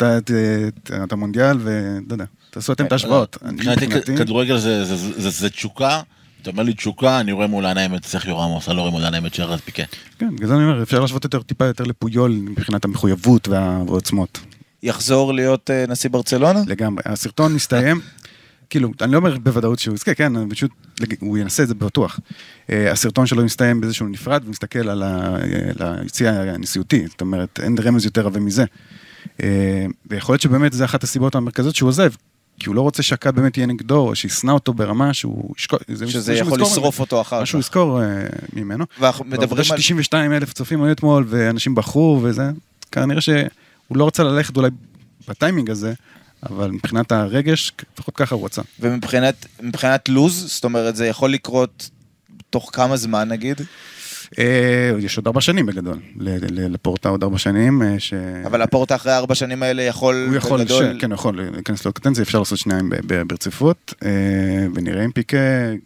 את המונדיאל, ולא יודע, תעשו אתם את ההשוואות. מבחינתי מבחינתי- כדורגל זה- תשוקה. אתה אומר לי תשוקה, אני רואה מול העיניים את סרחיו רמוס, אני לא רואה מול העיניים את שרד פיקה. כן, בגלל זה אני אומר, אפשר להשוות יותר, טיפה יותר לפויול מבחינת המחויבות וה- והעוצמות. יחזור להיות אה, נשיא ברצלונה? לגמרי. הסרטון מסתיים, כאילו, אני לא אומר בוודאות שהוא יזכה, כן, אני פשוט, הוא ינסה את זה בטוח. אה, הסרטון שלו מסתיים בזה שהוא נפרד ומסתכל על על היציע הנשיאותי, זאת אומרת, אין רמז יותר עבה מזה. אה, ויכול להיות שבאמת זה אחת הסיבות המרכזיות שהוא עוזב. כי הוא לא רוצה שהקהל באמת יהיה נגדו, או שישנא אותו ברמה שהוא ישקול, זה שזה משהו יכול לשרוף. אותו אחר משהו כך. לזכור אה, ממנו. ואנחנו מדברים מדברים על... 92 אלף צופים היו אתמול, ואנשים בחרו וזה, כנראה שהוא לא רצה ללכת אולי בטיימינג הזה, אבל מבחינת הרגש, לפחות ככה הוא רצה. ומבחינת מבחינת לוז, זאת אומרת, זה יכול לקרות תוך כמה זמן נגיד? אה, יש עוד ארבע שנים בגדול, לפורטה עוד ארבע שנים, אה, ש... אבל הפורטה אחרי ארבע שנים האלה יכול הוא יכול, בגדול... ש... כן, יכול להיכנס לעוד קטנציה, אפשר לעשות שניים ברציפות, אה, ונראה אם פיקה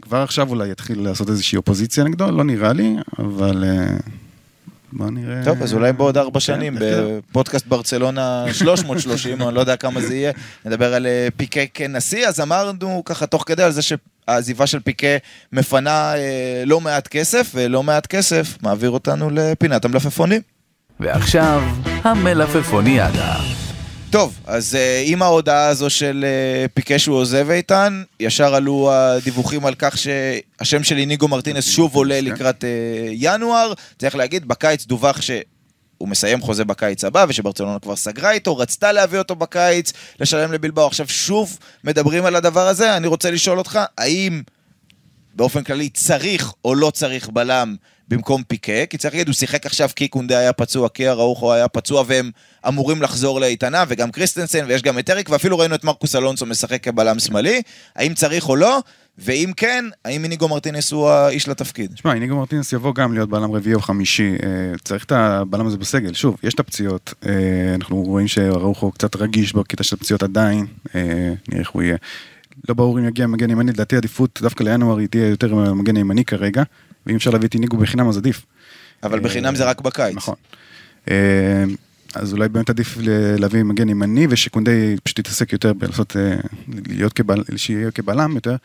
כבר עכשיו אולי יתחיל לעשות איזושהי אופוזיציה נגדו, לא נראה לי, אבל בוא נראה. טוב, אז אולי בעוד ארבע כן, שנים? בפודקאסט ברצלונה 330, אני לא יודע כמה זה יהיה, נדבר על אה, פיקה כנשיא, אז אמרנו ככה תוך כדי על זה שהעזיבה של פיקה מפנה אה, לא מעט כסף, ולא מעט כסף מעביר אותנו לפינת המלפפונים. ועכשיו, המלפפוניאדה. טוב, אז uh, עם ההודעה הזו של uh, פיקה שהוא עוזב איתן, ישר עלו הדיווחים על כך שהשם של איניגו מרטינס שוב עולה כן. לקראת uh, ינואר. צריך להגיד, בקיץ דווח ש... הוא מסיים חוזה בקיץ הבא, ושברצלונה כבר סגרה איתו, רצתה להביא אותו בקיץ, לשלם לבלבאו. עכשיו שוב מדברים על הדבר הזה, אני רוצה לשאול אותך, האם באופן כללי צריך או לא צריך בלם במקום פיקה, כי צריך להגיד, הוא שיחק עכשיו כי קונדה היה פצוע, כי אראוחו היה פצוע, והם אמורים לחזור לאיתנה, וגם קריסטנסן, ויש גם את אריק, ואפילו ראינו את מרקוס אלונסו משחק כבלם שמאלי, האם צריך או לא, ואם כן, האם איניגו מרטינס הוא האיש לתפקיד? שמע, איניגו מרטינס יבוא גם להיות בלם רביעי או חמישי, אה, צריך את הבלם הזה בסגל. שוב, יש את הפציעות, אה, אנחנו רואים שאראוחו קצת רגיש בקטע של הפציעות עדיין, אה, נראה איך הוא יהיה. לא ברור אם יגיע מגן ימני, לדעתי עדיפות דווקא לינואר היא תהיה יותר מגן ימני כרגע, ואם אפשר להביא את איניגו בחינם אז עדיף. אבל בחינם זה רק בקיץ. נכון. אה, אז אולי באמת עדיף להביא מגן ימני, ושקונדי פשוט יתעסק יותר בלעשות, אה, להיות כבל, שיהיה כבלם יותר.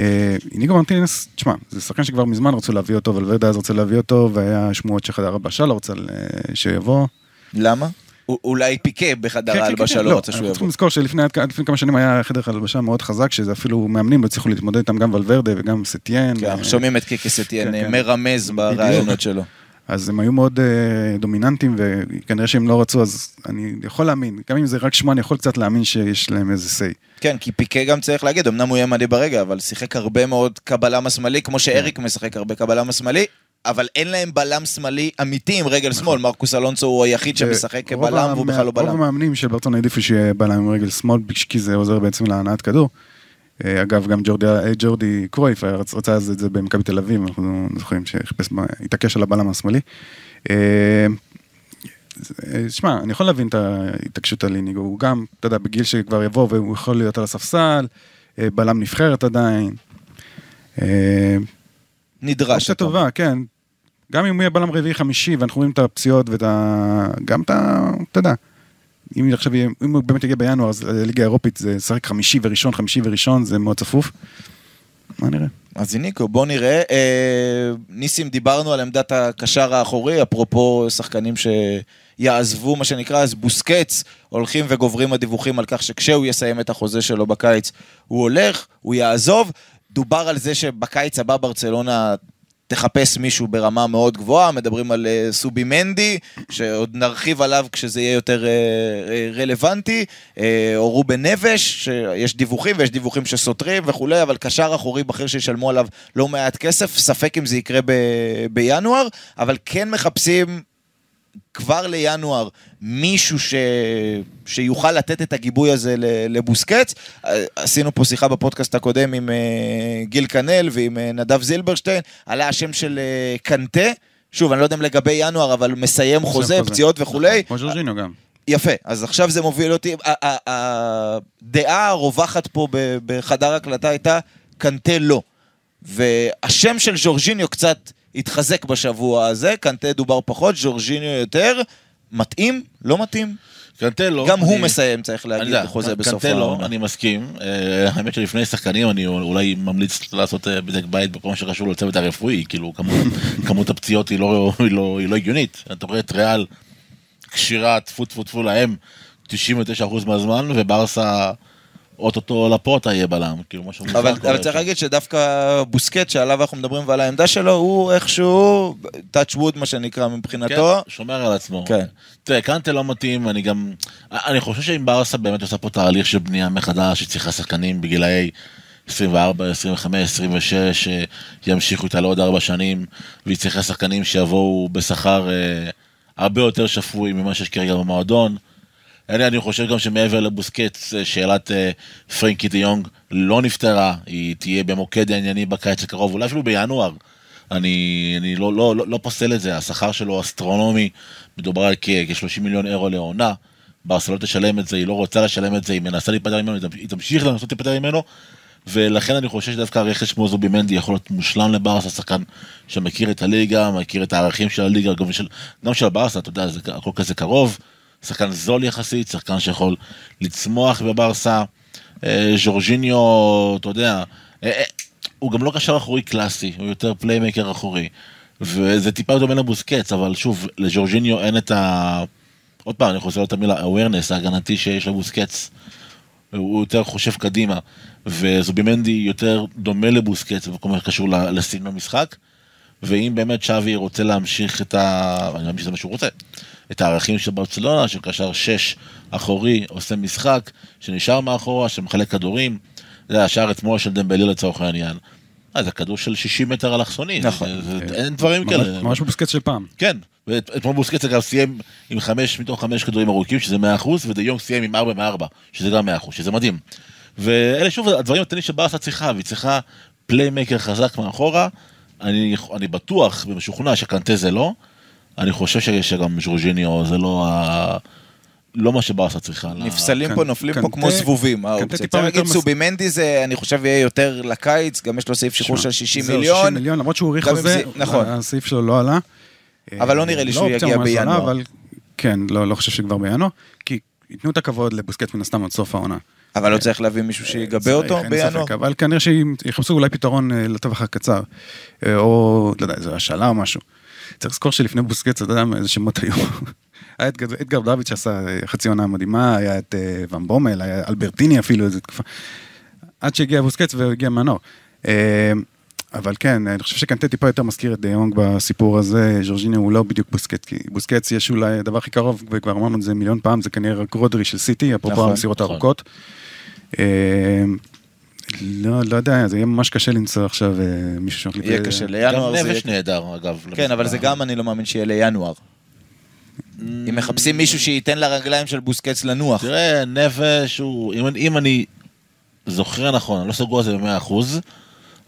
אה, איניגו מרטינס, תשמע, זה שחקן שכבר מזמן רצו להביא אותו, ולוורדה אז רוצה להביא אותו, והיה שמועות שחדר הבשה לא רוצה אה, שיבוא. למה? אולי פיקה בחדר כן, כן, ההלבשה כן, לא רוצה שהוא יבוא. צריכים לזכור שלפני כמה שנים היה חדר הלבשה מאוד חזק, שזה אפילו מאמנים לא הצליחו להתמודד איתם, גם ולוורדה וגם סטיאן. כן, אה, שומעים את קיקי סטיאן. מרמז ברעיונות שלו. אז הם היו מאוד אה, דומיננטים, וכנראה שהם לא רצו, אז אני יכול להאמין, גם אם זה רק שמו, אני יכול קצת להאמין שיש להם איזה say. כן, כי פיקה גם צריך להגיד, אמנם הוא יהיה מדהים ברגע, אבל שיחק הרבה מאוד כבלם השמאלי, כמו שאריק משחק הרבה כבלם השמאלי, אבל אין להם בלם שמאלי אמיתי עם רגל שמאל. מרקוס אלונסו הוא היחיד שמשחק רוב כבלם והוא בכלל לא רוב בלם. המאמנים של ברצון העדיפו שיהיה בלם עם רגל שמאל, כי זה עוזר בעצם להנעת כדור. אה, אגב, גם ג'ורדי, אה, ג'ורדי קרויף רצ- רצה אז את זה במכבי תל אביב, אנחנו זוכרים שחיפש, התעקש על הבלם השמאלי. אה, אה, שמע, אני יכול להבין את ההתעקשות על איניגו, הוא גם, אתה יודע, בגיל שכבר יבוא והוא יכול להיות על הספסל, אה, בלם נבחרת עדיין. אה, נדרש. אופציה. טובה, כן. גם אם הוא יהיה בלם רביעי חמישי, ואנחנו רואים את הפציעות ואת ה... גם את ה... אתה יודע. אם עכשיו יהיה, אם הוא באמת יגיע בינואר, אז הליגה האירופית זה לשחק חמישי וראשון, חמישי וראשון, זה מאוד צפוף. מה נראה? אז ניקו, בוא נראה. אה, ניסים, דיברנו על עמדת הקשר האחורי, אפרופו שחקנים שיעזבו, מה שנקרא, אז בוסקץ, הולכים וגוברים הדיווחים על כך שכשהוא יסיים את החוזה שלו בקיץ, הוא הולך, הוא יעזוב. דובר על זה שבקיץ הבא ברצלונה תחפש מישהו ברמה מאוד גבוהה, מדברים על אה, סובי מנדי, שעוד נרחיב עליו כשזה יהיה יותר אה, אה, רלוונטי, או רובן נבש, שיש דיווחים ויש דיווחים שסותרים וכולי, אבל קשר אחורי בכיר שישלמו עליו לא מעט כסף, ספק אם זה יקרה ב- בינואר, אבל כן מחפשים כבר לינואר מישהו ש... שיוכל לתת את הגיבוי הזה לבוסקץ. אה, עשינו פה שיחה בפודקאסט הקודם עם אה, גיל קנל ועם אה, נדב זילברשטיין, עלה השם של קנטה. שוב, אני לא יודע אם לגבי ינואר, אבל מסיים חוזה, חוזה. פציעות וכולי. כמו ז'ורג'ינו גם. יפה, אז עכשיו זה מוביל אותי, הדעה הרווחת פה בחדר הקלטה הייתה קנטה לא. והשם של ז'ורג'יניו קצת התחזק בשבוע הזה, קנטה דובר פחות, ז'ורג'יניו יותר. מתאים? לא מתאים? קנטה לא. גם הוא אני- מסיים, צריך להגיד, יודע, חוזה בסוף קנטה לא, העונה. אני מסכים. אה, האמת שלפני שחקנים אני אולי ממליץ לעשות אה, בדק בית בכל מה שקשור לצוות הרפואי, כאילו כמות- כמות הפציעות היא לא- היא לא היא לא הגיונית. אתה רואה את ריאל כשירה טפו טפו טפו להם 99% מהזמן, וברסה אוטוטו לפוטה יהיה בלם, כאילו משהו מוזר אבל, קורה אבל צריך. להגיד שדווקא בוסקט, שעליו אנחנו מדברים ועל העמדה שלו, הוא איכשהו, touch wood מה שנקרא מבחינתו. כן, שומר על עצמו. כן. תראה, קנטה לא מתאים, אני גם... אני חושב שאם ברסה באמת עושה פה תהליך של בנייה מחדש, היא צריכה שחקנים בגילאי 24, 25, 26, שימשיכו איתה לעוד ארבע שנים, והיא צריכה שחקנים שיבואו בשכר אה, הרבה יותר שפוי ממה שיש כרגע במועדון. אני, אני חושב גם שמעבר לבוסקץ, אה, שאלת אה, פרנקי דה יונג לא נפתרה, היא תהיה במוקד הענייני בקיץ הקרוב, אולי אפילו בינואר. אני, אני לא, לא, לא, לא פוסל את זה, השכר שלו אסטרונומי, מדובר על כ- כ-30 מיליון אירו לעונה. ברסה לא תשלם את זה, היא לא רוצה לשלם את זה, היא מנסה להיפטר ממנו, היא תמשיך לנסות להיפטר ממנו, ולכן אני חושב שדווקא הרכש כמו זובי מנדי יכול להיות מושלם לברסה, שחקן שמכיר את הליגה, מכיר את הערכים של הליגה, גם של, גם של ברסה, אתה יודע, זה הכל כזה קרוב, שחקן זול יחסית, שחקן שיכול לצמוח בברסה, אה, ז'ורג'יניו, אתה יודע, אה, אה, הוא גם לא קשר אחורי קלאסי, הוא יותר פליימקר אחורי. וזה טיפה דומה לבוסקץ, אבל שוב, לג'ורג'יניו אין את ה... עוד פעם, אני חוזר את המילה awareness ההגנתי שיש לבוסקץ. הוא יותר חושב קדימה, וזובימנדי יותר דומה לבוסקץ בכל מה שקשור לסגנון משחק. ואם באמת שווי רוצה להמשיך את ה... אני מאמין שזה מה שהוא רוצה. את הערכים של ברצלונה, של קשר שש אחורי, עושה משחק, שנשאר מאחורה, שמחלק כדורים. זה השער אתמול של דמבלי לצורך העניין. אה, זה כדור של 60 מטר אלכסוני. נכון. זה- אין דברים כאלה. ממש בבוסקט של פעם. כן, ואתמול בוסקץ אגב סיים עם חמש מתוך חמש כדורים ארוכים, שזה 100%, ודה יונג סיים עם 4 מ-4, שזה גם 100%, שזה מדהים. ואלה שוב הדברים הקטנים שברסה צריכה, והיא צריכה פליימקר חזק מאחורה. אני, אני בטוח ומשוכנע שקנטה זה לא. אני חושב ש- שגם ז'ורג'יניו זה לא ה... לא מה שברסה צריכה. נפסלים פה, נופלים פה כמו זבובים, צריך להגיד סובימנדי זה, אני חושב, יהיה יותר לקיץ, גם יש לו סעיף שחרור של 60 זהו, מיליון. 60 מיליון, למרות שהוא האריך גם חוזה, זה- נכון. הסעיף שלו לא עלה. אבל לא נראה לי שהוא אופציה יגיע בינואר. כן, לא לא חושב שכבר בינואר, כי ייתנו את הכבוד לבוסקט מן הסתם עד סוף העונה. אבל לא צריך להביא מישהו שיגבה צריך, אותו בינואר. אבל כנראה שיחפשו אולי פתרון אה, לטווח הקצר, אה, או, לא יודע, איזו השאלה או משהו. צריך לזכור שלפני בוסקץ, אתה יודע איזה שמות היו. היה את אדגר דוד שעשה אה, חצי עונה מדהימה, היה את אה, ואן בומל, היה אלברטיני אפילו איזה תקופה. עד שהגיע בוסקץ והגיע מנור. אה, אבל כן, אני חושב שקנטה טיפה יותר מזכיר את דה יונג בסיפור הזה, ז'ורג'יניו הוא לא בדיוק בוסקט, כי בוסקץ יש אולי הדבר הכי קרוב, וכבר אמרנו את זה מיליון פעם, זה כנראה רק רודרי של סיטי, אפרופו נכון, המסירות נכון. הארוכות. אה, לא, לא יודע, זה יהיה ממש קשה למצוא עכשיו אה, מישהו שמחליט... יהיה קשה, גם לינואר זה... נבש נהדר, אגב. כן, אבל זה. גם אני לא מאמין שיהיה לינואר. אם מחפשים מישהו שייתן לרגליים של בוסקץ לנוח. תראה, נבש הוא, אם, אם אני זוכר נכון, אני לא סגור על זה במאה אחוז,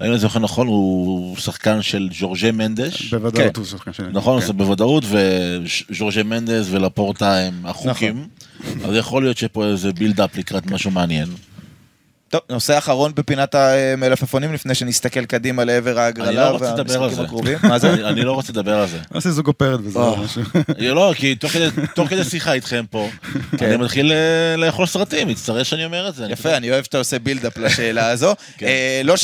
האם אני זוכר נכון, הוא שחקן של ג'ורג'ה מנדש. בוודאות כן. הוא שחקן שלי. נכון, כן. זה בוודאות, וז'ורג'ה מנדס ולפורטה הם החוקים. אז יכול להיות שפה איזה בילדאפ לקראת משהו מעניין. טוב, נושא אחרון בפינת המלפפונים לפני שנסתכל קדימה לעבר אני ההגרלה לא רוצה לדבר על והמשחקים זה. הקרובים. מה זה? אני- לא רוצה לדבר על זה. נעשה זוג אופרת וזהו, או. משהו. לא, כי תוך כדי- שיחה איתכם פה, כן. אני מתחיל אה, לאכול סרטים, מצטער שאני אומר את זה. יפה, אני אוהב שאתה עושה בילדאפ לשאלה הזו. כן. אה, לא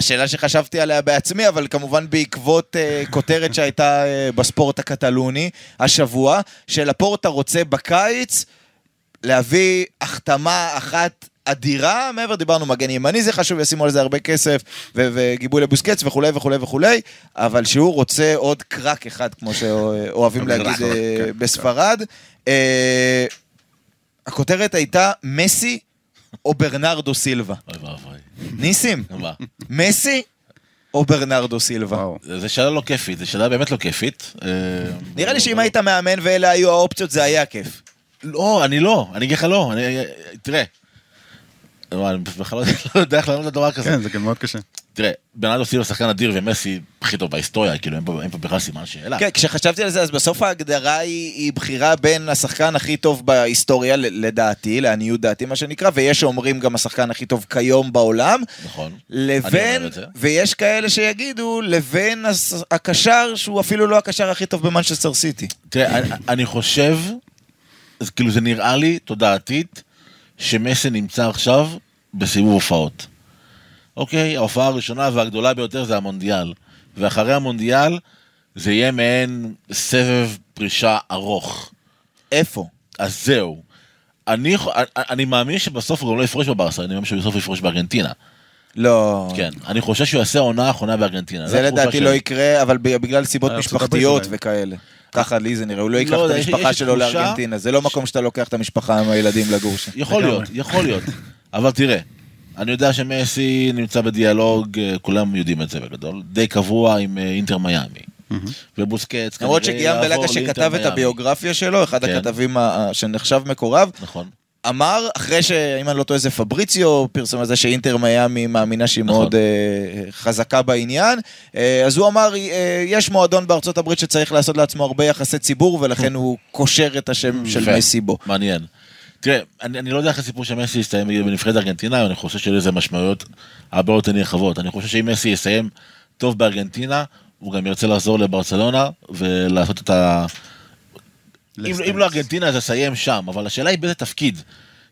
שאלה שחשבתי עליה בעצמי, אבל כמובן בעקבות אה, כותרת שהייתה בספורט הקטלוני השבוע, שלפורטה רוצה בקיץ להביא החתמה אחת אדירה, מעבר דיברנו מגן ימני זה חשוב, ישימו על זה הרבה כסף ו- וגיבוי לבוסקץ וכולי וכולי וכולי, אבל שהוא רוצה עוד קרק אחד, כמו שאוהבים להגיד אה, כן, בספרד. אה, הכותרת הייתה מסי או ברנרדו סילבה. אוי ואבוי. ניסים? מסי או ברנרדו סילבה? זו שאלה לא כיפית, זו שאלה באמת לא כיפית. אה, נראה לי שאם היית מאמן ואלה היו האופציות זה היה כיף. לא, אני לא, אני אגיד לך לא, אני, תראה. לא, אני בכלל לא יודע- לא יודע איך לענות לדבר כזה. כן, זה גם מאוד קשה. תראה, ברנרדו סילבה שחקן אדיר ומסי הכי טוב בהיסטוריה, כאילו אין פה אין פה בכלל סימן שאלה. כן, כשחשבתי על זה, אז בסוף ההגדרה היא, היא בחירה בין השחקן הכי טוב בהיסטוריה, לדעתי, לעניות דעתי מה שנקרא, ויש שאומרים גם השחקן הכי טוב כיום בעולם, נכון. לבין. ויש כאלה שיגידו, לבין הקשר שהוא אפילו לא הקשר הכי טוב במנצ'סטר סיטי. תראה, אני, אני חושב, אז כאילו זה נראה לי, תודעתית, שמסי נמצא עכשיו בסיבוב הופעות. אוקיי, ההופעה הראשונה והגדולה ביותר זה המונדיאל. ואחרי המונדיאל זה יהיה מעין סבב פרישה ארוך. איפה? אז זהו. אני, אני מאמין שבסוף הוא גם לא יפרוש בברסה, אני מאמין שבסוף הוא יפרוש בארגנטינה. לא. כן, אני חושב שהוא יעשה עונה אחרונה בארגנטינה. זה לדעתי. לא יקרה, אבל בגלל סיבות משפחתיות. וכאלה. ככה לי זה נראה, הוא לא ייקח לא את המשפחה שלו לארגנטינה, זה לא מקום שאתה לוקח את המשפחה עם הילדים לגור שם. יכול. להיות, יכול להיות. אבל תראה, אני יודע שמסי נמצא בדיאלוג, אה, כולם יודעים את זה בגדול, די קבוע עם אה, אינטר מיאמי. ובוסקץ למרות כנראה שגיאם בלגה יעבור שכתב לאינטר את מיאמי. הביוגרפיה שלו, אחד כן. הכתבים שנחשב מקורב, נכון. אמר, אחרי שאם אני לא טועה זה פבריציו פרסם על זה שאינטר מיאמי מאמינה שהיא נכון. מאוד אה, חזקה בעניין, אה, אז הוא אמר, אה, יש מועדון בארצות הברית שצריך לעשות לעצמו הרבה יחסי ציבור, ולכן הוא קושר את השם של. מסי בו. מעניין. תראה, אני, אני לא יודע איך הסיפור של מסי יסתיים בנבחרת ארגנטינה, אני חושב שיהיו לזה משמעויות הרבה יותר נרחבות. אני חושב שאם מסי יסיים טוב בארגנטינה, הוא גם ירצה לחזור לברצלונה ולעשות את ה... אם. אם לא ארגנטינה אז יסיים שם, אבל השאלה היא באיזה תפקיד.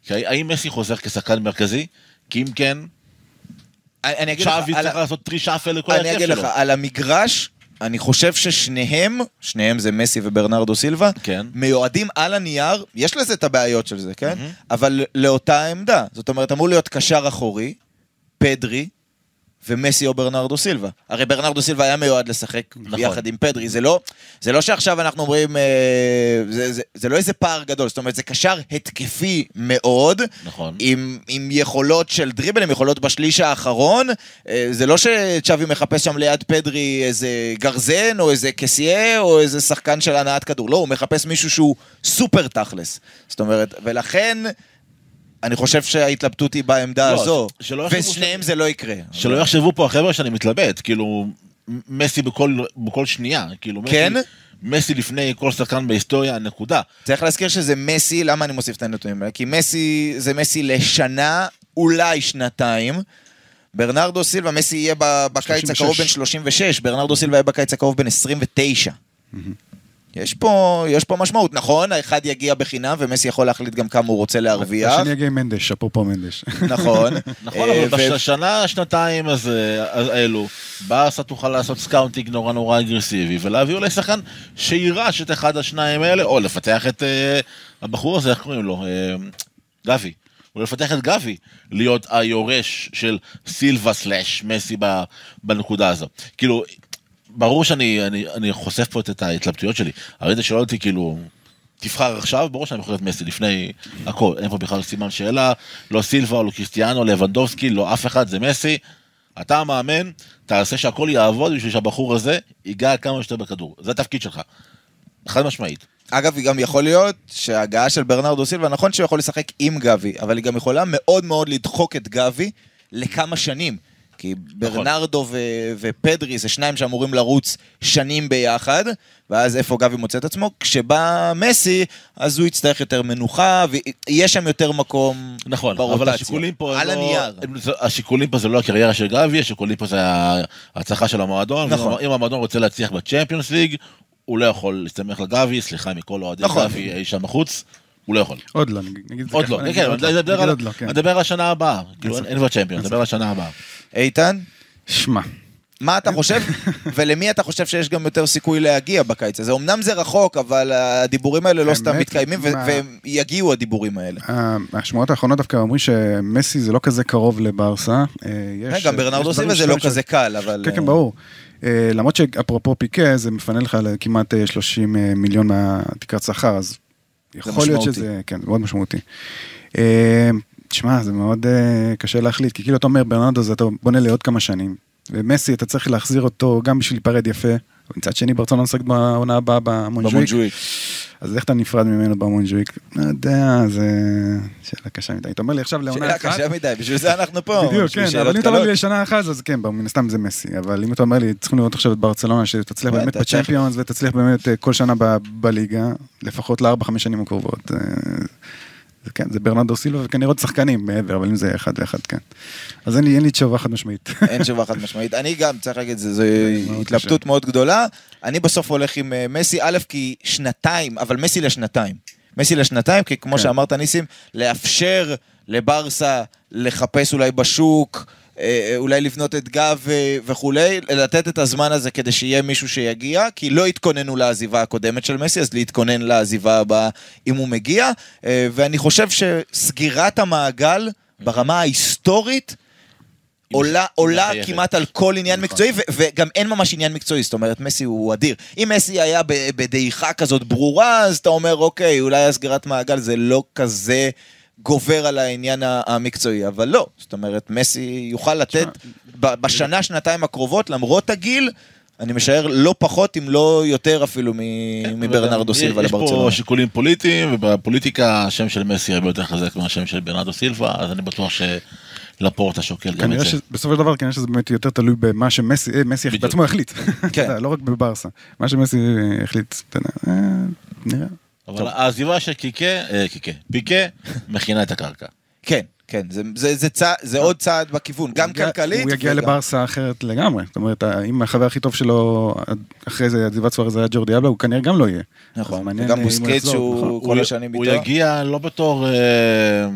כי האם מסי חוזר כשחקן מרכזי? כי אם כן, אני אני אגיד לך, על צריך לעשות טרישאפל לכל אני ההרכב אגיד שלו. לך, על המגרש, אני חושב ששניהם, שניהם זה מסי וברנרדו סילבה, כן. מיועדים על הנייר, יש לזה את הבעיות של זה, כן? אבל לאותה עמדה. זאת אומרת, אמור להיות קשר אחורי, פדרי, ומסי או ברנרדו סילבה. הרי ברנרדו סילבה היה מיועד לשחק נכון. יחד עם פדרי, זה לא, זה לא שעכשיו אנחנו אומרים, אה, זה, זה, זה לא איזה פער גדול, זאת אומרת, זה קשר התקפי מאוד, נכון. עם, עם יכולות של דריבל, עם יכולות בשליש האחרון. אה, זה לא שצ'אבי מחפש שם ליד פדרי איזה גרזן, או איזה קסיה, או איזה שחקן של הנעת כדור. לא, הוא מחפש מישהו שהוא סופר תכלס. זאת אומרת, ולכן... אני חושב שההתלבטות היא בעמדה לא, הזו, שלא ושניהם ש- זה לא יקרה. שלא יחשבו פה החבר'ה שאני מתלבט, כאילו, מסי בכל, בכל שנייה, כאילו, מסי, כן? מסי לפני כל שחקן בהיסטוריה, נקודה. צריך להזכיר שזה מסי, למה אני מוסיף את הנתונים האלה? כי מסי זה מסי לשנה, אולי שנתיים. ברנרדו סילבה, מסי יהיה בקיץ 36. הקרוב בן 36, ברנרדו סילבה יהיה בקיץ הקרוב בן 29. יש פה, יש פה משמעות, נכון? האחד יגיע בחינם ומסי יכול להחליט גם כמה הוא רוצה להרוויח, השני יגיע עם מנדש, אפרופו מנדש. נכון. נכון, אה, אבל ו- בשנה, שנתיים אז, אה, האלו, בארסה תוכל לעשות scouting נורא נורא אגרסיבי, ולהביא אולי שחקן שיירש את אחד השניים האלה, או לפתח את אה, הבחור הזה, איך קוראים לו? אה, גבי. או לפתח את גבי, להיות היורש של סילבה slash מסי בנקודה הזו. כאילו, ברור שאני אני, אני חושף פה את, את ההתלבטויות שלי. הרי אתה שואל אותי כאילו, תבחר עכשיו, ברור שאני יכול להיות מסי לפני הכל, אין פה בכלל סימן שאלה, לא סילבה, לא קריסטיאנו, לבנדובסקי, לא אף אחד, זה מסי. אתה המאמן, תעשה שהכל יעבוד בשביל שהבחור הזה ייגע כמה שיותר בכדור. זה התפקיד שלך. חד משמעית. אגב, היא גם יכול להיות שההגעה של ברנרדו סילבה, נכון שהוא יכול לשחק עם גבי, אבל היא גם יכולה מאוד מאוד לדחוק את גבי לכמה שנים. כי ברנרדו ו- ופדרי זה שניים שאמורים לרוץ שנים ביחד, ואז איפה גבי מוצא את עצמו? כשבא מסי, אז הוא יצטרך יותר מנוחה, ויש שם יותר מקום נכון, ברוטציה. אבל השיקולים פה... על לא- הנייר. זה- השיקולים פה זה לא הקריירה של גבי, השיקולים פה זה ההצלחה של המועדון. נכון. אם המועדון רוצה להצליח בצ'מפיונס ליג, הוא לא יכול להסתמך על גבי, סליחה מכל אוהדי נכון. גבי אי שם בחוץ, הוא לא יכול. עוד לא, נגיד את זה עוד ככה, לא, כן, כן, לא, על- לא, כן. אני מדבר על השנה הבאה. כאילו. אין כבר צ'מפיון, מדבר על השנה הבאה. איתן, שמע, מה אתה חושב, ולמי אתה חושב שיש גם יותר סיכוי להגיע בקיץ הזה? אמנם זה רחוק, אבל הדיבורים האלה לא סתם מתקיימים, ו- מה- והם יגיעו הדיבורים האלה. ה- השמועות האחרונות דווקא אומרים שמסי זה לא כזה קרוב לברסה. אה, יש- גם ברנרדו דברים זה לא כזה קל, אבל... כן, כן, ברור. אה, למרות שאפרופו פיקה, זה מפנה לך כמעט אה, 30 אה, מיליון מהתקרת שכר, אז יכול להיות. שזה, כן, זה מאוד משמעותי. אה, תשמע, זה מאוד אה, קשה להחליט, כי כאילו אתה אומר, ברנרדו זה אתה בונה לעוד כמה שנים, ומסי אתה צריך להחזיר אותו גם בשביל להיפרד יפה, ומצד שני ברצלונה משחק בעונה הבאה במונג'וויק. אז איך אתה נפרד ממנו במונג'וויק? לא יודע, זה שאלה קשה מדי. אתה אומר לי עכשיו לעונה שאלה אחת, קשה מדי, בשביל זה אנחנו פה. בדיוק, כן, אבל אם אתה אומר. לי לשנה אחת, אז כן, מן הסתם זה מסי, אבל אם אתה אומר לי, צריכים לראות עכשיו את ברצלונה, שתצליח בטח, באמת. בצ'מפיונס ותצליח באמת אה, כל שנה בליגה, לפחות לארבע, חמש שנים הקרובות. זה כן, זה ברנרדו סילבה וכנראה עוד שחקנים מעבר, אבל אם זה אחד לאחד, כן. אז אין לי אין לי תשובה חד משמעית. אין תשובה חד משמעית. אני גם, צריך להגיד, זו התלבטות מאוד גדולה. אני בסוף הולך עם אה, מסי, א', כי שנתיים, אבל מסי לשנתיים. מסי לשנתיים, כי כמו כן. שאמרת ניסים, לאפשר לברסה לחפש אולי בשוק, אולי לבנות את גב אה, וכולי, לתת את הזמן הזה כדי שיהיה מישהו שיגיע, כי לא התכוננו לעזיבה הקודמת של מסי, אז להתכונן לעזיבה הבאה אם הוא מגיע. אה, ואני חושב שסגירת המעגל ברמה ההיסטורית, עולה, עולה. כמעט על כל עניין נכון. מקצועי, ו- וגם אין ממש עניין מקצועי, זאת אומרת, מסי הוא אדיר. אם מסי היה בדעיכה כזאת ברורה, אז אתה אומר, אוקיי, אולי הסגירת מעגל זה לא כזה גובר על העניין המקצועי, אבל לא. זאת אומרת, מסי יוכל לתת בשנה, שנתיים הקרובות, למרות הגיל, אני משער לא פחות, אם לא יותר אפילו מ- מברנרדו סילבה יש לברצלונה. פה שיקולים פוליטיים, ובפוליטיקה השם של מסי הרבה יותר חזק מהשם של ברנרדו סילבה, אז אני בטוח שלפורטה שוקל גם את זה. שבסופו של דבר, כנראה שזה באמת יותר תלוי במה שמסי אה, מסי. בעצמו החליט. כן. לא רק בברסה. מה שמסי החליט, אתה יודע, אה, נראה. אבל העזיבה של קיקה, אה, קיקה, פיקה, מכינה את הקרקע. כן, כן, זה- זה- זה צע- זה עוד צעד בכיוון, גם הוא יגיע- כלכלית. הוא יגיע וגם- לברסה אחרת לגמרי. זאת אומרת, אם החבר הכי טוב שלו אחרי זה, עזיבת סוארז היה ג'ורדי אלבה, הוא כנראה גם לא יהיה. נכון, וגם אה, הוא יחזור, שהוא נכון. כל הוא- השנים הוא איתו. יגיע לא בתור, אה,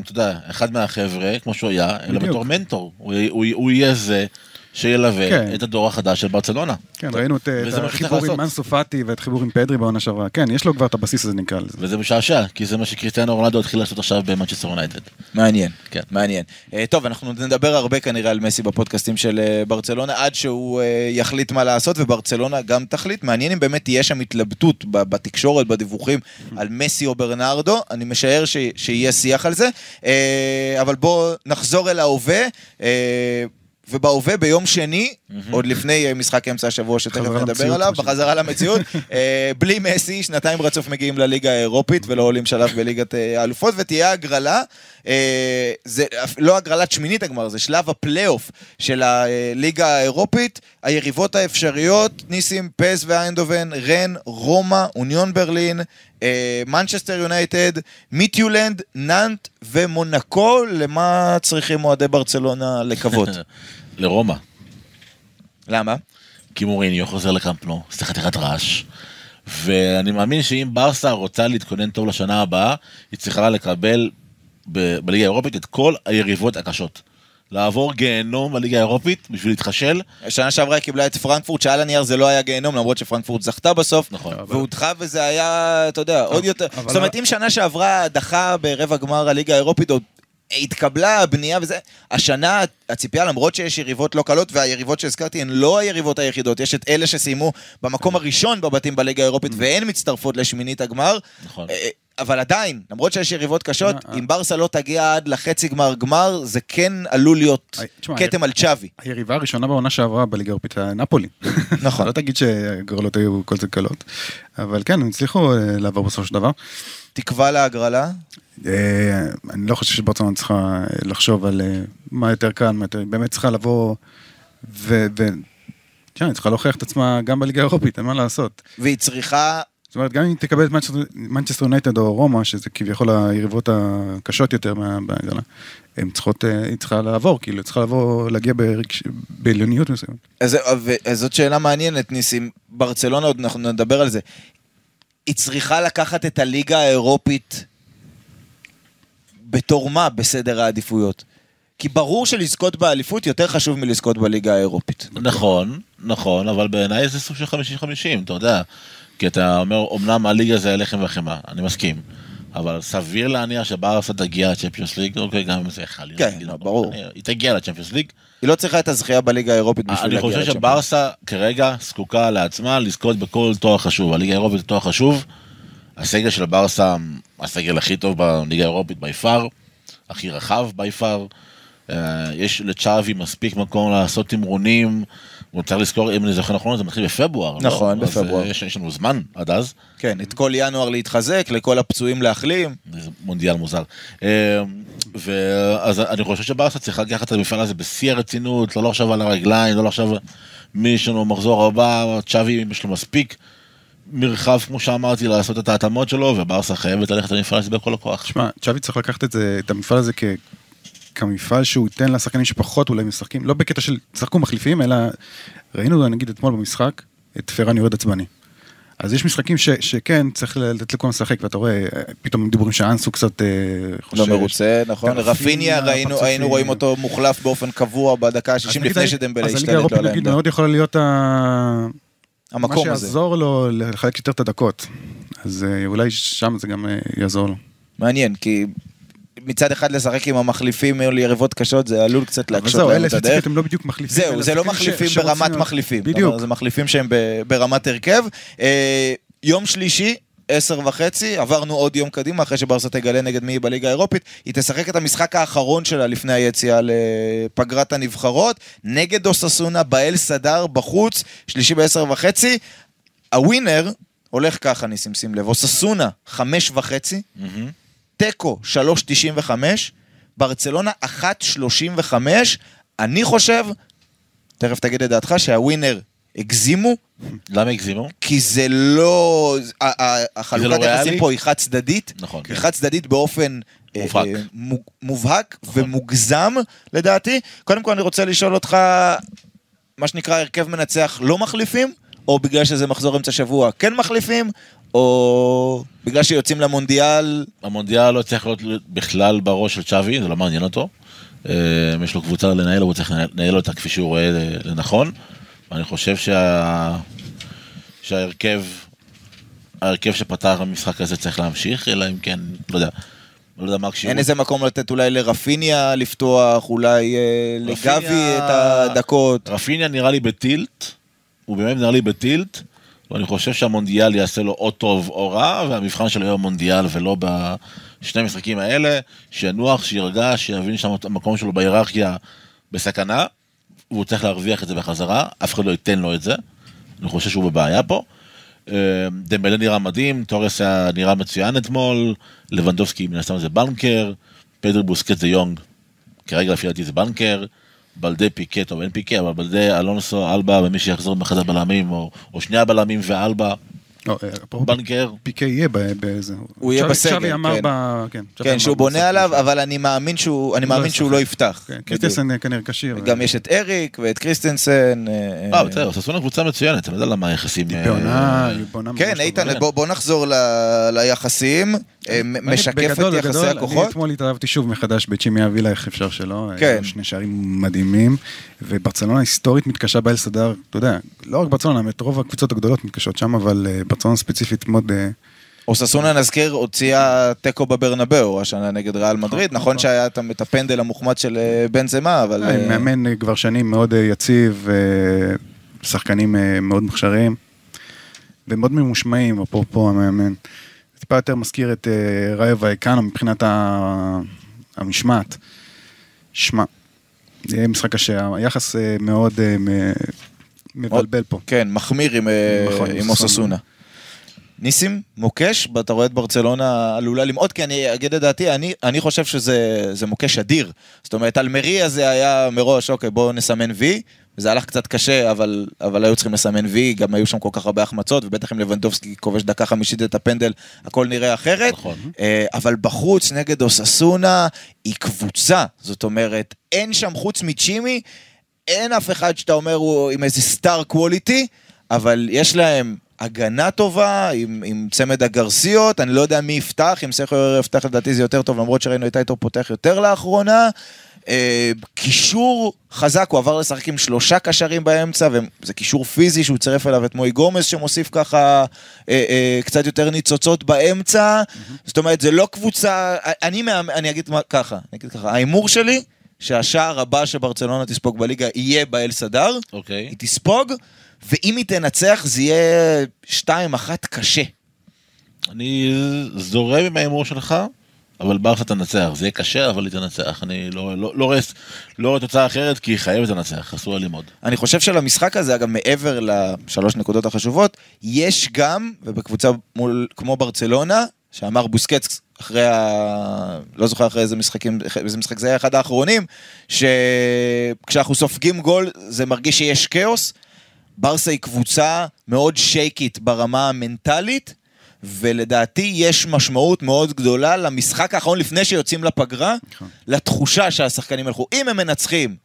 אתה יודע, אחד מהחבר'ה, כמו שהוא היה, אלא בדיוק. בתור מנטור. הוא- הוא הוא יהיה זה שילווה כן. את הדור החדש של ברצלונה. כן, ראינו את, את החיבור עם. מנסו פאטי ואת החיבור עם פדרי בעונה שעברה. כן, יש לו כבר את הבסיס הזה נקרא לזה. וזה משעשע, כי זה מה שקריסטיאנו רונלדו התחיל לעשות עכשיו במנצ'סטר יונייטד. מעניין, כן. מעניין. אה, טוב, אנחנו נדבר הרבה כנראה על מסי בפודקאסטים של אה, ברצלונה, עד שהוא אה, יחליט מה לעשות, וברצלונה גם תחליט. מעניין אם באמת תהיה שם התלבטות ב- בתקשורת, בדיווחים, על מסי או ברנרדו, אני משער ש- שיהיה שיח על זה. אה, אבל בואו נחזור אל ההווה. ובהווה ביום שני, עוד לפני משחק אמצע השבוע שתכף נדבר עליו. בחזרה למציאות, אה, בלי מסי, שנתיים רצוף מגיעים לליגה האירופית ולא עולים שלב בליגת אה, האלופות, ותהיה הגרלה, אה, זה לא הגרלת שמינית הגמר, זה שלב הפלייאוף של הליגה האירופית, היריבות האפשריות, ניסים, פסוויי איינדהובן, רן, רומא, אוניון ברלין, מנצ'סטר יונייטד, מיטילנד, נאנט ומונקו, למה צריכים אוהדי ברצלונה לקוות? לרומא. למה? כי מוריניו חוזר לקמפנו, זה חתיכת רעש. ואני מאמין שאם ברסה רוצה להתכונן טוב לשנה הבאה, היא צריכה לקבל ב- בליגה האירופית את כל היריבות הקשות. לעבור גיהנום בליגה האירופית בשביל להתחשל, שנה שעברה היא קיבלה את פרנקפורט, שעל הנייר זה לא היה גיהנום, למרות שפרנקפורט זכתה בסוף. נכון. והודחה וזה היה, אתה יודע, עוד יותר. אבל- זאת אומרת, אם שנה שעברה הדחה ברבע גמר הליגה האירופית, עוד התקבלה הבנייה וזה, השנה הציפייה, למרות שיש יריבות לא קלות, והיריבות שהזכרתי הן לא היריבות היחידות, יש את אלה שסיימו במקום הראשון בבתים בליגה האירופית, והן מצטרפות לשמינית הגמר. נכון. אה, אבל עדיין, למרות שיש יריבות קשות, אה, אם ברסה לא תגיע עד לחצי גמר גמר, זה כן עלול להיות אה, כתם על צ'אבי. היריבה הראשונה בעונה שעברה בליגה האירופית היה נפולי. נכון. לא תגיד שהגרלות היו כל זה קלות, אבל כן, הם הצליחו אה, לעבור בסופו של דבר. תקווה להגרלה. אה, אני לא חושב שברצלונה צריכה אה, לחשוב על אה, מה יותר קל, מה יותר, באמת צריכה לבוא ו... ו... תשמע, היא צריכה להוכיח את עצמה גם בליגה האירופית, אין מה לעשות. והיא צריכה... זאת אומרת, גם אם היא תקבל את מנצ'סטר יונייטד או רומא, שזה כביכול היריבות הקשות יותר בהגרלה, הן צריכות, היא צריכה לעבור, כאילו, היא צריכה לבוא, להגיע ברגש, בעליוניות מסוימת. אז, אז זאת שאלה מעניינת, ניסים. ברצלונה, עוד אנחנו נדבר על זה. היא צריכה לקחת את הליגה האירופית בתור מה בסדר העדיפויות? כי ברור שלזכות באליפות יותר חשוב מלזכות בליגה האירופית. נכון, נכון, אבל בעיניי זה סוג של 50-50, אתה יודע. כי אתה אומר, אמנם הליגה זה הלחם והחמאה, אני מסכים. אבל סביר להניח שברסה תגיע לצ'מפיונס ליג, אוקיי, גם אם זה יכול להיות. כן, לא, ברור. היא תגיע לצ'מפיונס ליג. היא לא צריכה את הזכייה בליגה האירופית בשביל להגיע לצ'מפיונס. אני חושב שברסה כרגע זקוקה לעצמה לזכות בכל תואר חשוב. הליגה האירופית זה תואר חשוב. הסגל של ברסה, הסגל הכי טוב בליגה האירופית בי פאר, הכי רחב בי פאר. אה, יש לצ'אבי מספיק מקום לעשות תמרונים. הוא צריך לזכור, אם אני זוכר נכון, זה מתחיל בפברואר. לא? נכון, לא? בפברואר. אז יש, יש לנו זמן עד אז. כן, את כל ינואר להתחזק, לכל הפצועים להחלים. זה מונדיאל מוזר. אה, ואז אני חושב שברסה צריכה לקחת את המפעל הזה בשיא הרצינות, לא לחשוב על הרגליים, לא לחשוב מי יש לנו מחזור הבא, צ'אבי יש לו מספיק. מרחב, כמו שאמרתי, לעשות את ההתאמות שלו, וברסה חייבת ללכת למפעל הזה בכל הכוח. שמע, צ'אבי צריך לקחת את, זה, את המפעל הזה כ... כמפעל שהוא ייתן לשחקנים שפחות אולי משחקים, לא בקטע של שחקו מחליפים, אלא ראינו נגיד אתמול במשחק את פרן יורד עצבני. אז יש משחקים ש, שכן, צריך לתת לכולם לשחק, ואתה רואה, פתאום דיבורים שאנסו קצת אה, חושב... לא מרוצה, נכון. רפיניה, ראינו, היינו רואים אותו מוחלף באופן קבוע בדקה ה-60 לפני שדמבלה השתלט לו על העמדה. מאוד יכולה להיות ה... המקום הזה. מה שיעזור לו לחלק יותר את הדקות. אז אה, אולי שם זה גם אה, יעזור לו. מעניין, כי מצד אחד לשחק עם המחליפים מול יריבות קשות, זה עלול קצת להקשות להם את הדרך. אבל זהו, אלה ספציפית הם לא בדיוק מחליפים. זהו, זה לא מחליפים ברמת מחליפים. בדיוק. זה מחליפים שהם ברמת הרכב. אה, יום שלישי, עשר וחצי, עברנו עוד יום קדימה אחרי שברסה תגלה נגד מי בליגה האירופית, היא תשחק את המשחק האחרון שלה לפני היציאה לפגרת הנבחרות, נגד אוססונה באל סדר בחוץ, שלישי בעשר וחצי. הווינר הולך ככה, ניסים, שים לב, אוססונה חמש וחצי, תיקו 3.95, ברצלונה 1.35, אני חושב, תכף תגיד את דעתך, שהווינר הגזימו. למה הגזימו? כי זה לא... החלוקת לא יחסים פה היא חד צדדית. נכון. היא חד צדדית באופן... אה, מובהק. מובהק נכון. ומוגזם לדעתי. קודם כל אני רוצה לשאול אותך, מה שנקרא הרכב מנצח לא מחליפים, או בגלל שזה מחזור אמצע שבוע כן מחליפים, או בגלל שיוצאים למונדיאל? המונדיאל לא צריך להיות בכלל בראש של צ'אבי, זה לא מעניין אותו. אה, יש לו קבוצה לנהל, הוא צריך לנהל אותה כפי שהוא רואה לנכון. אני חושב שה... שההרכב, ההרכב שפתח במשחק הזה צריך להמשיך, אלא אם כן, לא יודע. לא יודע מה הקשיבות. אין איזה מקום לתת אולי לרפיניה לפתוח, אולי אה, לגבי את הדקות. רפיניה נראה לי ב tilt, הוא באמת נראה לי ב tilt. ואני חושב שהמונדיאל יעשה לו או טוב או רע, והמבחן שלו יהיה במונדיאל ולא בשני המשחקים האלה, שינוח, שירגע, שיבין שהמקום שלו בהיררכיה בסכנה, והוא צריך להרוויח את זה בחזרה, אף אחד לא ייתן לו את זה, אני חושב שהוא בבעיה פה. אה, דמבלה נראה מדהים, טורס היה נראה מצוין אתמול, לבנדובסקי מן הסתם זה banker, פדר בוסקט זה יונג, כרגע לפי דעתי זה בנקר. בלדי פיקה, טוב אין פיקה, אבל בלדי אלונסו, אלבה ומי שיחזור מאחד הבלמים, או, או שני הבלמים ואלבה. לא, אה, בנקר. פיקה יהיה באיזה... הוא יהיה בסגל, כן. כן, כן שהוא בונה עליו, אבל אני מאמין שהוא לא, לא יפתח. כן, קריסטנסן כנראה כשיר. גם יש את אריק ואת קריסטנסן. אה, אה בסדר, ססונה קבוצה מצוינת, אני לא יודע למה היחסים... כן, איתן, בוא נחזור ליחסים. משקף את יחסי הכוחות. אני אתמול התאהבתי שוב מחדש בצ'ימי אבילה, איך אפשר שלא. כן. שני שערים מדהימים, וברצלונה היסטורית מתקשה באל סדר, אתה יודע, לא רק ברצלונה, את רוב הקבוצות הגדולות מתקשות שם, אבל ברצלונה ספציפית מאוד... אוססונה נזכיר הוציאה תיקו בברנבאו השנה נגד ריאל מדריד, נכון, נכון שהיה את הפנדל המוחמד של בן זמה, אבל... מאמן כבר שנים מאוד יציב, שחקנים מאוד מוכשרים, ומאוד ממושמעים, אפרופו המאמן. טיפה יותר מזכיר את uh, ראיו ואיקנו מבחינת המשמעת. שמע, זה יהיה משחק קשה, היחס uh, מאוד uh, מבלבל פה. כן, מחמיר עם, נכון, עם אוססונה. ניסים, מוקש, אתה רואה את ברצלונה עלולה למעוט, כי אני אגיד את דעתי, אני, אני חושב שזה מוקש אדיר. זאת אומרת, אלמרי הזה היה מראש, אוקיי, בואו נסמן וי, זה הלך קצת קשה, אבל, אבל היו צריכים לסמן וי, גם היו שם כל כך הרבה החמצות, ובטח אם לבנדובסקי כובש דקה חמישית את הפנדל, הכל נראה אחרת. נכון. אה, אבל בחוץ, נגד אוססונה, היא קבוצה. זאת אומרת, אין שם חוץ מצ'ימי, אין אף אחד שאתה אומר הוא עם איזה סטאר קווליטי, אבל יש להם הגנה טובה, עם, עם צמד הגרסיות, אני לא יודע מי יפתח, אם סכר יפתח לדעתי זה יותר טוב, למרות שראינו את אייטור פותח יותר לאחרונה. אה, קישור חזק, הוא עבר לשחק עם שלושה קשרים באמצע, וזה קישור פיזי שהוא צירף אליו את מוי גומז שמוסיף ככה אה, אה, קצת יותר ניצוצות באמצע. זאת אומרת, זה לא קבוצה, אני, אגיד ככה, אני אגיד ככה, ההימור שלי, שהשער הבא שברצלונה תספוג בליגה יהיה באל סדר, אוקיי. היא תספוג, ואם היא תנצח זה יהיה 2-1 קשה. אני זורם עם ההימור שלך, אבל ברסה תנצח. זה יהיה קשה, אבל היא תנצח. אני לא, לא, לא רואה לא רואה תוצאה אחרת, כי היא חייבת לנצח, אסור לה ללמוד. אני חושב שלמשחק הזה, אגב, מעבר לשלוש נקודות החשובות, יש גם, ובקבוצה מול, כמו ברצלונה, שאמר בוסקץ אחרי ה... לא זוכר אחרי איזה משחקים, איזה משחק זה היה אחד האחרונים, שכשאנחנו סופגים גול זה מרגיש שיש כאוס. ברסה היא קבוצה מאוד שייקית ברמה המנטלית, ולדעתי יש משמעות מאוד גדולה למשחק האחרון לפני שיוצאים לפגרה, נכון. לתחושה שהשחקנים ילכו. אם הם מנצחים,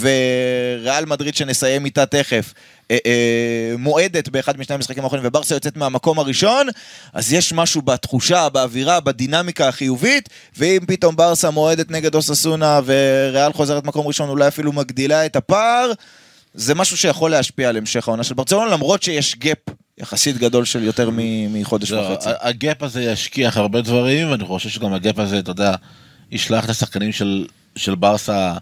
וריאל מדריד שנסיים איתה תכף, אה, אה, מועדת באחד משני המשחקים האחרונים וברסה יוצאת מהמקום הראשון, אז יש משהו בתחושה, באווירה, בדינמיקה החיובית, ואם פתאום ברסה מועדת נגד אוססונה וריאל חוזרת מקום ראשון, אולי אפילו מגדילה את הפער, זה משהו שיכול להשפיע על המשך העונה של ברצלונה, למרות שיש gap יחסית גדול של יותר מחודש לא, וחצי. הגאפ הזה ישכיח הרבה דברים, ואני חושב שגם הגאפ הזה, אתה יודע, ישלח את השחקנים של, של ברסה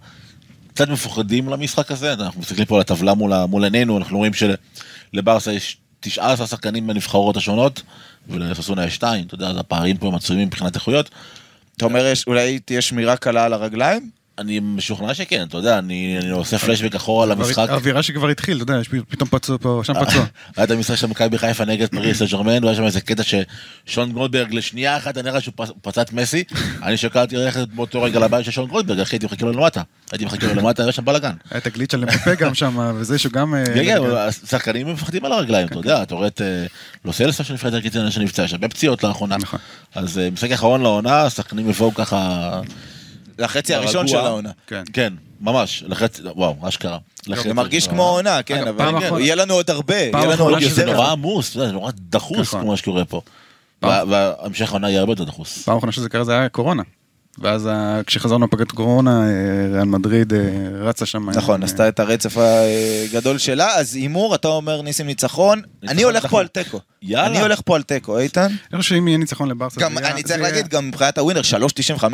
קצת מפוחדים למשחק הזה. אנחנו מסתכלים פה על הטבלה מול, מול עינינו, אנחנו רואים שלברסה יש 19 שחקנים בנבחרות השונות, ולפסונה יש 2, אתה יודע, הפערים פה הם עצומים מבחינת איכויות. אתה אומר, אולי תהיה שמירה קלה על הרגליים? אני משוכנע שכן, אתה יודע, אני, אני עושה פלשבק אחורה למשחק. האווירה שכבר התחיל, אתה יודע, יש פתאום פצוע פה, שם פצוע. היה את המשחק של מכבי חיפה נגד פריס סן ג'רמן, והיה שם איזה קטע ששון גולדברג לשנייה אחת, אני רואה שהוא פצ- פצע את מסי, אני שקלתי ללכת באותו רגע לבית של שון גולדברג, אחי, הייתי מחכה לו למטה. הייתי מחכה לו למטה, היה שם בלאגן. היה את הגליץ' של אמבפה גם שם, וזה שהוא גם... אה, כן, כן, השחקנים מפחדים על הרגליים, אתה יודע, אתה רואה את אה, לוסלסה שנפצע, יש הרבה פציעות לאחרונה. נכון. אז אה, משחק אחרון לעונה, השחקנים יבואו ככה... זה החצי הראשון של. העונה. כן. כן, ממש, לחצי, וואו, אשכרה. לחצי זה מרגיש. כמו העונה, כן, אבל כן, יהיה לנו עוד הרבה, יהיה לנו עוד כי זה יותר. נורא עמוס, אתה יודע, זה נורא דחוס נכון. כמו מה שקורה פה. והמשך העונה יהיה הרבה יותר דחוס. פעם אחרונה שזה קרה זה היה קורונה. ואז כשחזרנו לפגרת קורונה, אה, ריאל מדריד אה, רצה שם. נכון, אה, עשתה את הרצף הגדול שלה, אז הימור, אתה אומר ניסים ניצחון, אני הולך פה על תיקו. יאללה. אני הולך פה על תיקו, איתן. אני חושב שאם יהיה ניצחון לברסה, גם זה אני זה צריך יהיה- להגיד, גם מבחינת הווינר, 3.95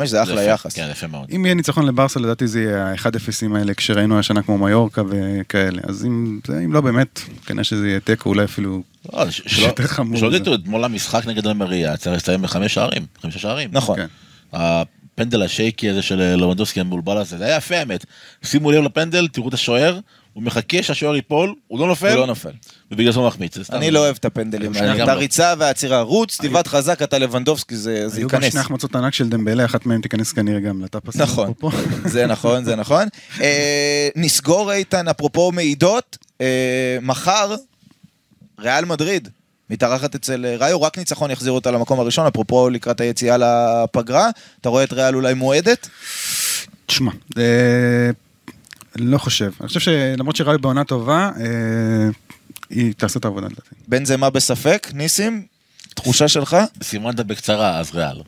זה אחלה יחס. כן, יפה מאוד. אם יהיה ניצחון לברסה, לדעתי זה יהיה ה-1-0 האלה, כשראינו השנה כמו מיורקה וכאלה. אז אם זה- אם לא באמת, כנראה שזה יהיה תיקו, אולי אפילו... לא, יותר חמור שלא זה. תטעו, אתמול המשחק נגד אלמריה צריך להסתיים בחמש שערים, חמישה שערים. נכון. הפנדל השייקי הזה של אה, לוונדובסקי המבולבל הזה, זה היה יפה האמת. שימו לב לפנדל, תראו את השוער, הוא מחכה שהשוער ייפול, הוא לא נופל, הוא לא נופל. ובגלל זה הוא מחמיץ. אני לא אוהב את הפנדלים אני האלה. גם את לא. הריצה והעצירה. רוץ, תבעט חזק, אתה לבנדובסקי, זה זה היו גם ייכנס. שני החמצות ענק של דמבלה, אחת מהן תיכנס כנראה גם לטאפס. נכון. זה נכון, זה נכון. אה, נסגור איתן, אפרופו מעידות, אה, מחר, ריאל מדריד מתארחת אצל אה, ראיו, רק ניצחון יחזיר אותה למקום הראשון, אפרופו לקראת היציאה לפגרה. אתה רואה את ריאל אולי מועדת? תשמע, אה, לא חושב. אני חושב שלמרות שראוי בעונה טובה, אה, היא תעשה את העבודה לדעתי. בין זה מה בספק, ניסים? תחושה שלך? סימנת בקצרה, אז ריאל.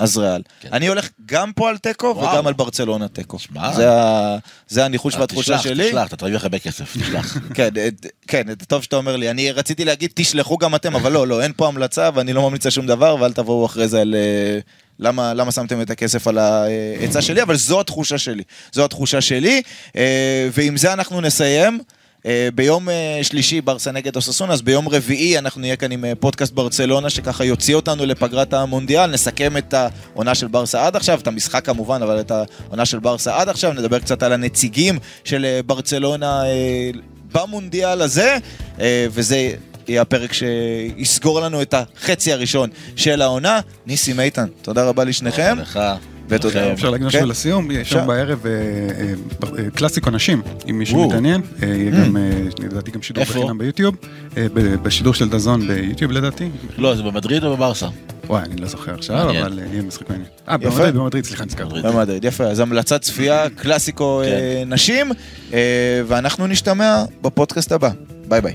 אז ריאל. כן. אני הולך גם פה על תיקו. וגם על ברצלונה תיקו. זה ה- זה הניחוש והתחושה אה, תשלח, שלי. תשלח, אתה תרוויח הרבה כסף, תשלח. כן, את- כן, את- טוב שאתה אומר לי. אני רציתי להגיד, תשלחו גם אתם, אבל לא, לא, אין פה המלצה ואני לא ממליץ שום דבר, ואל תבואו אחרי זה על... אה, למה, למה שמתם את הכסף על העצה שלי, אבל זו התחושה שלי. זו התחושה שלי, אה, ועם זה אנחנו נסיים. אה, ביום אה, שלישי ברסה נגד אוססונה, אז ביום רביעי אנחנו נהיה כאן עם אה, פודקאסט ברצלונה, שככה יוציא אותנו לפגרת המונדיאל, נסכם את העונה של ברסה עד עכשיו, את המשחק כמובן, אבל את העונה של ברסה עד עכשיו, נדבר קצת על הנציגים של ברצלונה במונדיאל הזה, וזה יהיה הפרק שיסגור לנו את החצי הראשון של העונה. ניסים איתן, תודה רבה לשניכם. לך, ותודה. אפשר להגיד כן. משהו לסיום, יש. שם בערב אה, אה, אה, קלאסיקו נשים, אם מישהו. מתעניין, יהיה Mm. גם, לדעתי גם שידור? בחינם ביוטיוב, בשידור של דזון ביוטיוב לדעתי, לא, זה במדריד או בברסה? וואי, אני לא זוכר עכשיו. אבל יהיה משחק מעניין. אה. במדריד, במדריד, סליחה, נזכרתי. במדריד. יפה, אז המלצת צפייה, קלאסיקו אה, נשים, ואנחנו נשתמע בפודקאסט הבא. ביי ביי.